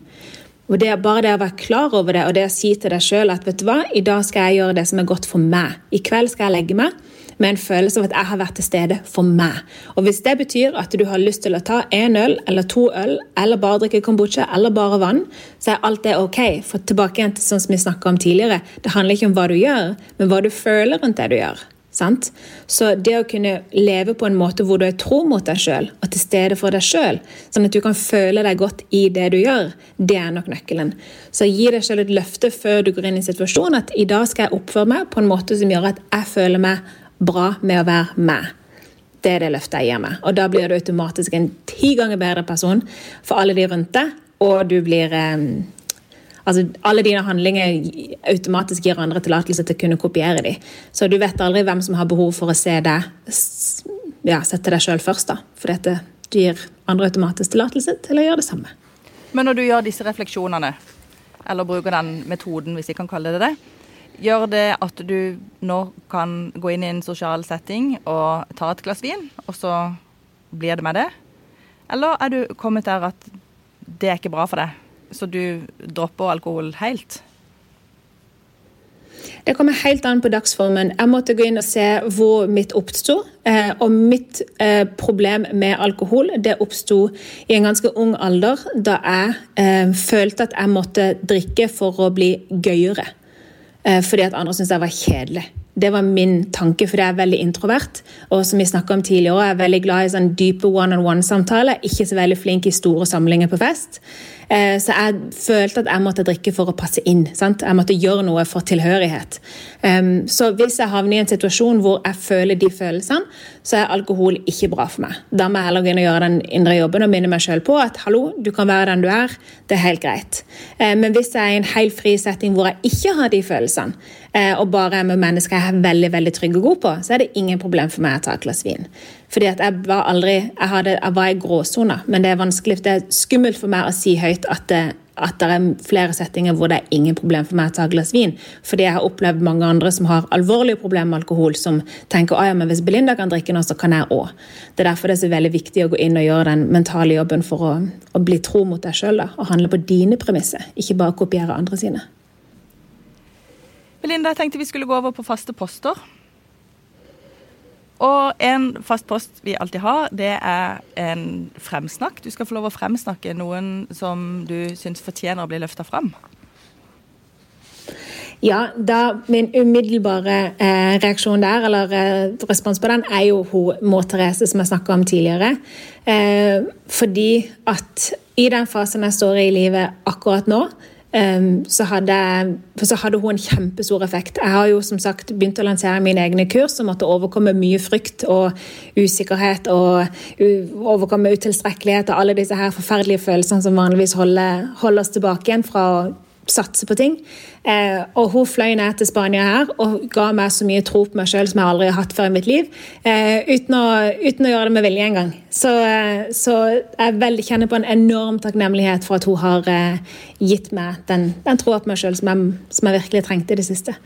Og det er Bare det å være klar over det og det å si til deg sjøl at vet du hva, i dag skal jeg gjøre det som er godt for meg. I kveld skal jeg legge meg med en følelse av at jeg har vært til stede for meg. Og Hvis det betyr at du har lyst til å ta én øl eller to øl, eller bare drikke kombucha eller bare vann, så er alt det ok. For tilbake igjen til sånn som vi snakka om tidligere, det handler ikke om hva du gjør, men hva du føler rundt det du gjør. Sant? Så det å kunne leve på en måte hvor du er tro mot deg sjøl og til stede for deg sjøl, sånn at du kan føle deg godt i det du gjør, det er nok nøkkelen. Så gi deg sjøl et løfte før du går inn i situasjonen at i dag skal jeg oppføre meg på en måte som gjør at jeg føler meg bra med å være meg. Det er det løftet jeg gir meg. Og da blir du automatisk en ti ganger bedre person for alle de rundt deg, og du blir eh, Altså, alle dine handlinger automatisk gir andre tillatelse til å kunne kopiere dem. Så du vet aldri hvem som har behov for å se deg ja, sette deg sjøl først. da. For dette, du gir andre automatisk tillatelse til å gjøre det samme. Men når du gjør disse refleksjonene, eller bruker den metoden, hvis jeg kan kalle det det, Gjør det at du nå kan gå inn i en sosial setting og ta et glass vin, og så blir det med det? Eller er du kommet der at det er ikke bra for deg, så du dropper alkohol helt? Det kommer helt an på dagsformen. Jeg måtte gå inn og se hvor mitt oppsto. Eh, og mitt eh, problem med alkohol det oppsto i en ganske ung alder, da jeg eh, følte at jeg måtte drikke for å bli gøyere. Fordi at andre syntes jeg var kjedelig. Det var min tanke, for jeg er veldig introvert. Og som vi om tidligere, jeg er veldig glad i sånn dype one-on-one-samtaler. Ikke så veldig flink i store samlinger på fest. Eh, så jeg følte at jeg måtte drikke for å passe inn. Sant? Jeg måtte gjøre noe for tilhørighet. Så hvis jeg havner i en situasjon hvor jeg føler de følelsene, så er alkohol ikke bra for meg. Da må jeg heller gå inn og gjøre den indre jobben og minne meg sjøl på at hallo, du kan være den du er. Det er helt greit. Eh, men hvis jeg er i en helt fri setting hvor jeg ikke har de følelsene, og bare er med mennesker jeg er veldig veldig trygg og god på, så er det ingen problem for meg å ta et glass vin. Fordi at jeg var aldri Jeg, hadde, jeg var i gråsona, men det er vanskelig. Det er skummelt for meg å si høyt at det, at det er flere settinger hvor det er ingen problem for meg å ta et glass vin. Fordi jeg har opplevd mange andre som har alvorlige problemer med alkohol, som tenker at hvis Belinda kan drikke nå, så kan jeg òg. Det er derfor det er så veldig viktig å gå inn og gjøre den mentale jobben for å, å bli tro mot deg sjøl og handle på dine premisser, ikke bare kopiere andre sine. Belinda, jeg tenkte vi skulle gå over på faste poster. Og en fast post vi alltid har, det er en fremsnakk. Du skal få lov å fremsnakke noen som du syns fortjener å bli løfta fram. Ja, da min umiddelbare eh, reaksjon der, eller eh, respons på den, er jo hun Må Therese som jeg snakka om tidligere. Eh, fordi at i den fasen jeg står i i livet akkurat nå, så, hadde, så, hadde, hun en kjempestor effekt. Jeg har jo som sagt begynt å lansere mine egne kurs og måtte overkomme mye frykt og usikkerhet og overkomme utilstrekkelighet og alle disse her forferdelige følelsene som vanligvis holder, holder oss tilbake igjen fra å satse på ting. Eh, og hun fløy ned til Spania her og ga meg så mye tro på meg sjøl som jeg aldri har hatt før i mitt liv. Eh, uten, å, uten, å, gjøre det med vilje engang. Så, eh, så jeg vel, kjenner på en enorm takknemlighet for at hun har eh, gitt meg den, den troa på meg sjøl som, som, jeg virkelig trengte i det siste.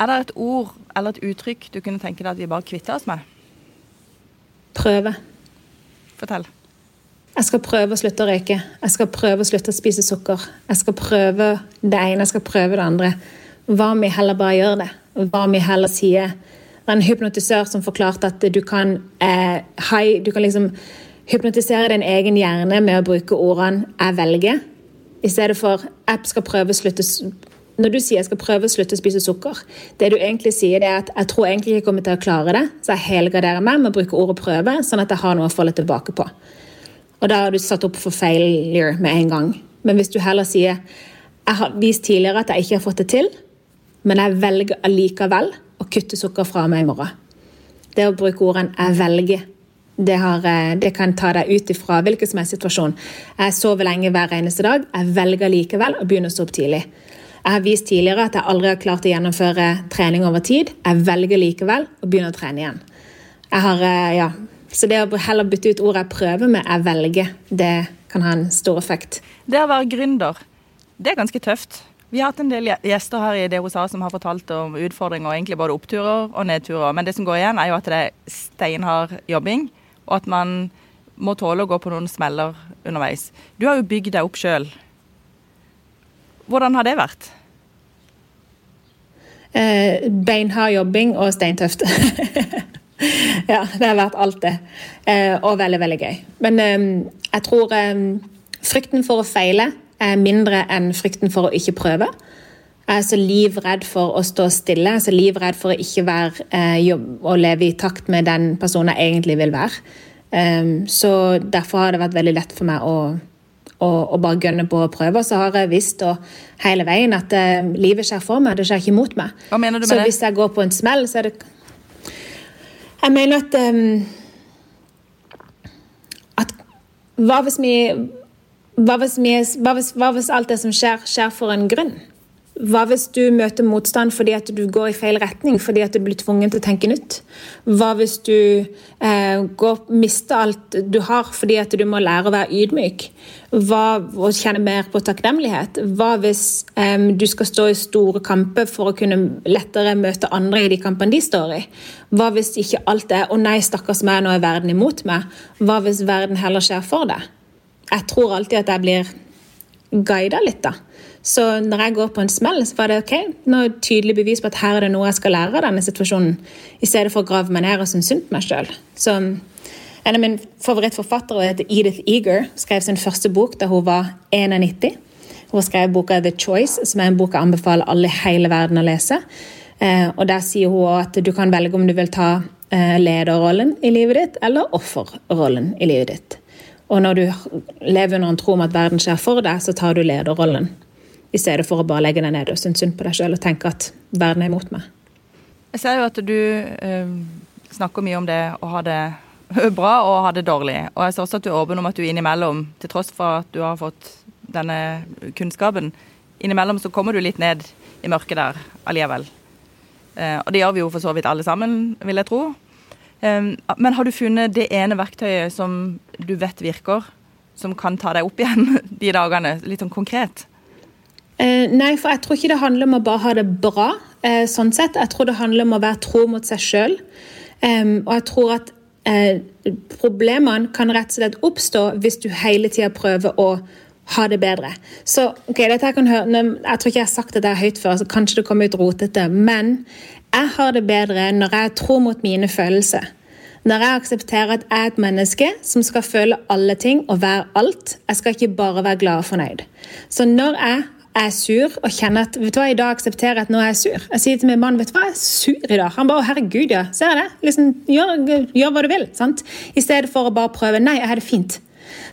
Er det et ord eller et uttrykk du kunne tenke deg at vi bare kvitter oss med? Prøve. Fortell. Jeg skal prøve å slutte å røyke. Jeg skal prøve å slutte å spise sukker. Jeg skal prøve det ene, jeg skal prøve det andre. Hva om vi heller bare gjør det? Hva om vi heller sier Det er en hypnotisør som forklarte at du kan, eh, hei, du kan liksom hypnotisere din egen hjerne med å bruke ordene 'jeg velger', i stedet for 'jeg skal prøve å slutte når du sier jeg skal prøve å slutte å spise sukker, det du egentlig sier er at jeg tror egentlig ikke jeg kommer til å klare det, så jeg helgarderer meg med å bruke ordet prøve, sånn at jeg har noe å falle tilbake på. Og da har du satt opp for failure med en gang. Men hvis du heller sier jeg har vist tidligere at jeg ikke har fått det til, men jeg velger allikevel å kutte sukker fra meg i morgen. Det å bruke ordene 'jeg velger', det, har, eh, det kan ta deg ut ifra hvilken som helst situasjon. Jeg sover lenge hver eneste dag. Jeg velger likevel å begynne å stå opp tidlig. Jeg har vist tidligere at jeg aldri har klart å gjennomføre trening over tid. Jeg velger likevel å begynne å trene igjen. Jeg har, eh, ja, så det å heller bytte ut ordet 'prøve' med 'jeg velger', det kan ha en stor effekt. Det å være gründer, det er ganske tøft. Vi har hatt en del gjester her i det hun sa som har fortalt om utfordringer, egentlig både oppturer og nedturer. Men det som går igjen, er jo at det er steinhard jobbing, og at man må tåle å gå på noen smeller underveis. Du har jo bygd deg opp sjøl. Hvordan har det vært? Eh, beinhard jobbing og steintøft. ja, det har vært alt det. Eh, og veldig, veldig gøy. Men eh, jeg tror eh, frykten for å feile er mindre enn frykten for å ikke prøve. Jeg er så livredd for å stå stille, jeg er så livredd for å ikke være eh, jobb og leve i takt med den personen jeg egentlig vil være. Um, så derfor har det vært veldig lett for meg å, å, å bare gønne på å prøve. Og så har jeg visst hele veien at uh, livet skjer for meg, det skjer ikke mot meg. Hva mener du med så det? hvis jeg går på en smell, så er det Jeg mener at um, At hva hvis vi hva hvis, vi, hva, hvis, hva hvis alt det som skjer, skjer for en grunn? Hva hvis du møter motstand fordi at du går i feil retning, fordi at du blir tvunget til å tenke nytt? Hva hvis du eh, går, mister alt du har fordi at du må lære å være ydmyk? Hva, og kjenne mer på takknemlighet? Hva hvis eh, du skal stå i store kamper for å kunne lettere møte andre i de kampene de står i? Hva hvis ikke alt er 'å nei, stakkars meg, nå er verden imot meg'? Hva hvis verden heller skjer for deg? Jeg tror alltid at jeg blir guida litt, da. Så når jeg går på en smell, så var det ok, nå er det tydelig bevis på at her er det noe jeg skal lære av denne situasjonen, i stedet for å grave meg ned og synes synd på meg sjøl. En av mine favorittforfattere heter Edith Eager, skrev sin første bok da hun var 91. Hun skrev boka The Choice, som er en bok jeg anbefaler alle i hele verden å lese. Eh, og Der sier hun at du kan velge om du vil ta eh, lederrollen i livet ditt eller offerrollen i livet ditt. Og når du lever under en tro om at verden skjer for deg, så tar du lederrollen. I stedet for å bare legge deg ned og synes synd på deg sjøl og tenke at verden er imot meg. Jeg ser jo at du eh, snakker mye om det å ha det bra og ha det dårlig. Og jeg ser også at du er åpen om at du innimellom, til tross for at du har fått denne kunnskapen, innimellom så kommer du litt ned i mørket der allikevel. Eh, og det gjør vi jo for så vidt alle sammen, vil jeg tro. Eh, men har du funnet det ene verktøyet som du vet virker, som kan ta deg opp igjen de dagene, litt sånn konkret? Eh, nei, for jeg tror ikke det handler om å bare ha det bra. Eh, sånn sett. Jeg tror det handler om å være tro mot seg sjøl. Og jeg tror at eh, problemene kan rett og slett oppstå hvis du hele tida prøver å ha det bedre. Så ok, dette Jeg kan høre, jeg tror ikke jeg har sagt dette høyt før, så kanskje det kommer ut rotete. Men jeg har det bedre når jeg tror mot mine følelser. Når jeg aksepterer at jeg er et menneske som skal føle alle ting og være alt. Jeg skal ikke bare være glad og fornøyd. Så når jeg er sur og kjenner at vet du hva, i dag aksepterer jeg at nå er jeg sur. Jeg sier til min mann vet du hva, jeg er sur i dag. Han bare 'Å, herregud, ja. Ser jeg det? Liksom, gjør, gjør hva du vil. sant? I stedet for å bare prøve. Nei, jeg har det fint.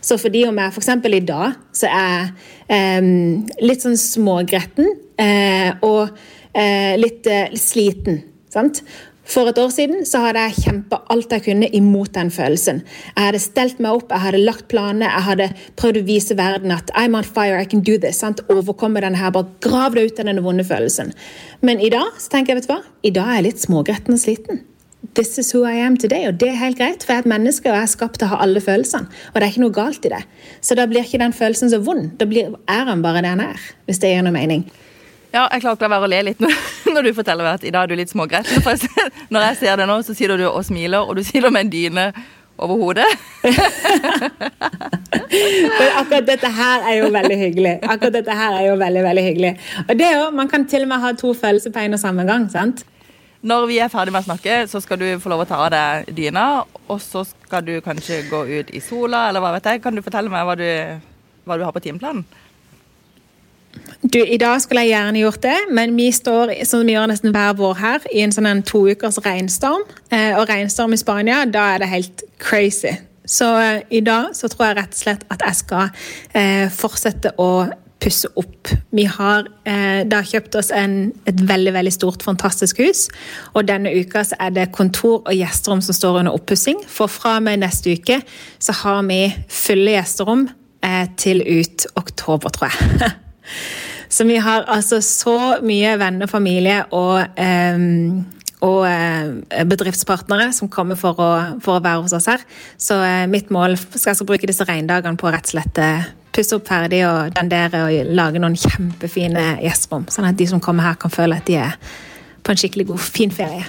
Så fordi om jeg f.eks. i dag så er jeg litt sånn smågretten uh, og uh, litt uh, sliten. sant? For et år siden så hadde jeg kjempa alt jeg kunne imot den følelsen. Jeg hadde stelt meg opp, jeg hadde lagt planene, jeg hadde prøvd å vise verden at I'm on fire, I can do this. sant? Overkomme denne her, bare grav deg ut av denne vonde følelsen. Men i dag så tenker jeg, vet du hva? I dag er jeg litt smågretten og sliten. This is who I am today, og det er helt greit, for jeg er et menneske og jeg er skapt til å ha alle følelsene. Og det er ikke noe galt i det. Så da blir ikke den følelsen så vond. Da blir, er han bare det han er, hvis det gir noe mening. Ja, jeg klarer ikke å la være å le litt når, du forteller meg at i dag er du litt smågretten. Når jeg ser det nå, så sier du og smiler, og du det med en dyne over hodet. Men akkurat dette her er jo veldig hyggelig. Akkurat dette her er jo veldig, veldig hyggelig. Og det er jo, Man kan til og med ha to følelser på en og samme gang. sant? Når vi er ferdig med å snakke, så skal du få lov å ta av deg dyna, og så skal du kanskje gå ut i sola, eller hva vet jeg. Kan du fortelle meg hva du, hva du har på timeplanen? Du, I dag skulle jeg gjerne gjort det, men vi står som vi gjør nesten hver vår her, i en sånn to ukers regnstorm. Eh, og regnstorm i Spania, da er det helt crazy. Så eh, i dag så tror jeg rett og slett at jeg skal eh, fortsette å pusse opp. Vi har eh, da kjøpt oss en, et veldig veldig stort, fantastisk hus. Og denne uka så er det kontor og gjesterom som står under oppussing. For fra og med neste uke så har vi fulle gjesterom eh, til ut oktober, tror jeg. Så vi har altså så mye venner, familie og, eh, og eh, bedriftspartnere som kommer for å, for å være hos oss her. Så eh, mitt mål skal jeg skal bruke disse regndagene på å rett og slett eh, pusse opp ferdig og dandere og lage noen kjempefine gjesterom. Sånn at de som kommer her, kan føle at de er på en skikkelig god, fin ferie.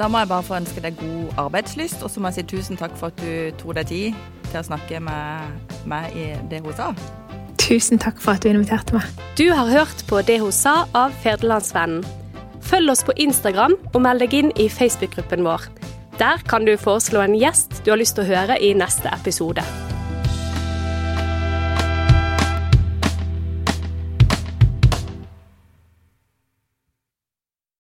Da må jeg bare få ønske deg god arbeidslyst, og så må jeg si tusen takk for at du tok deg tid til å snakke med meg i det hun sa. Tusen takk for at du inviterte meg. Du har hørt på Det hun sa av Ferdelandsvennen. Følg oss på Instagram og meld deg inn i Facebook-gruppen vår. Der kan du foreslå en gjest du har lyst til å høre i neste episode.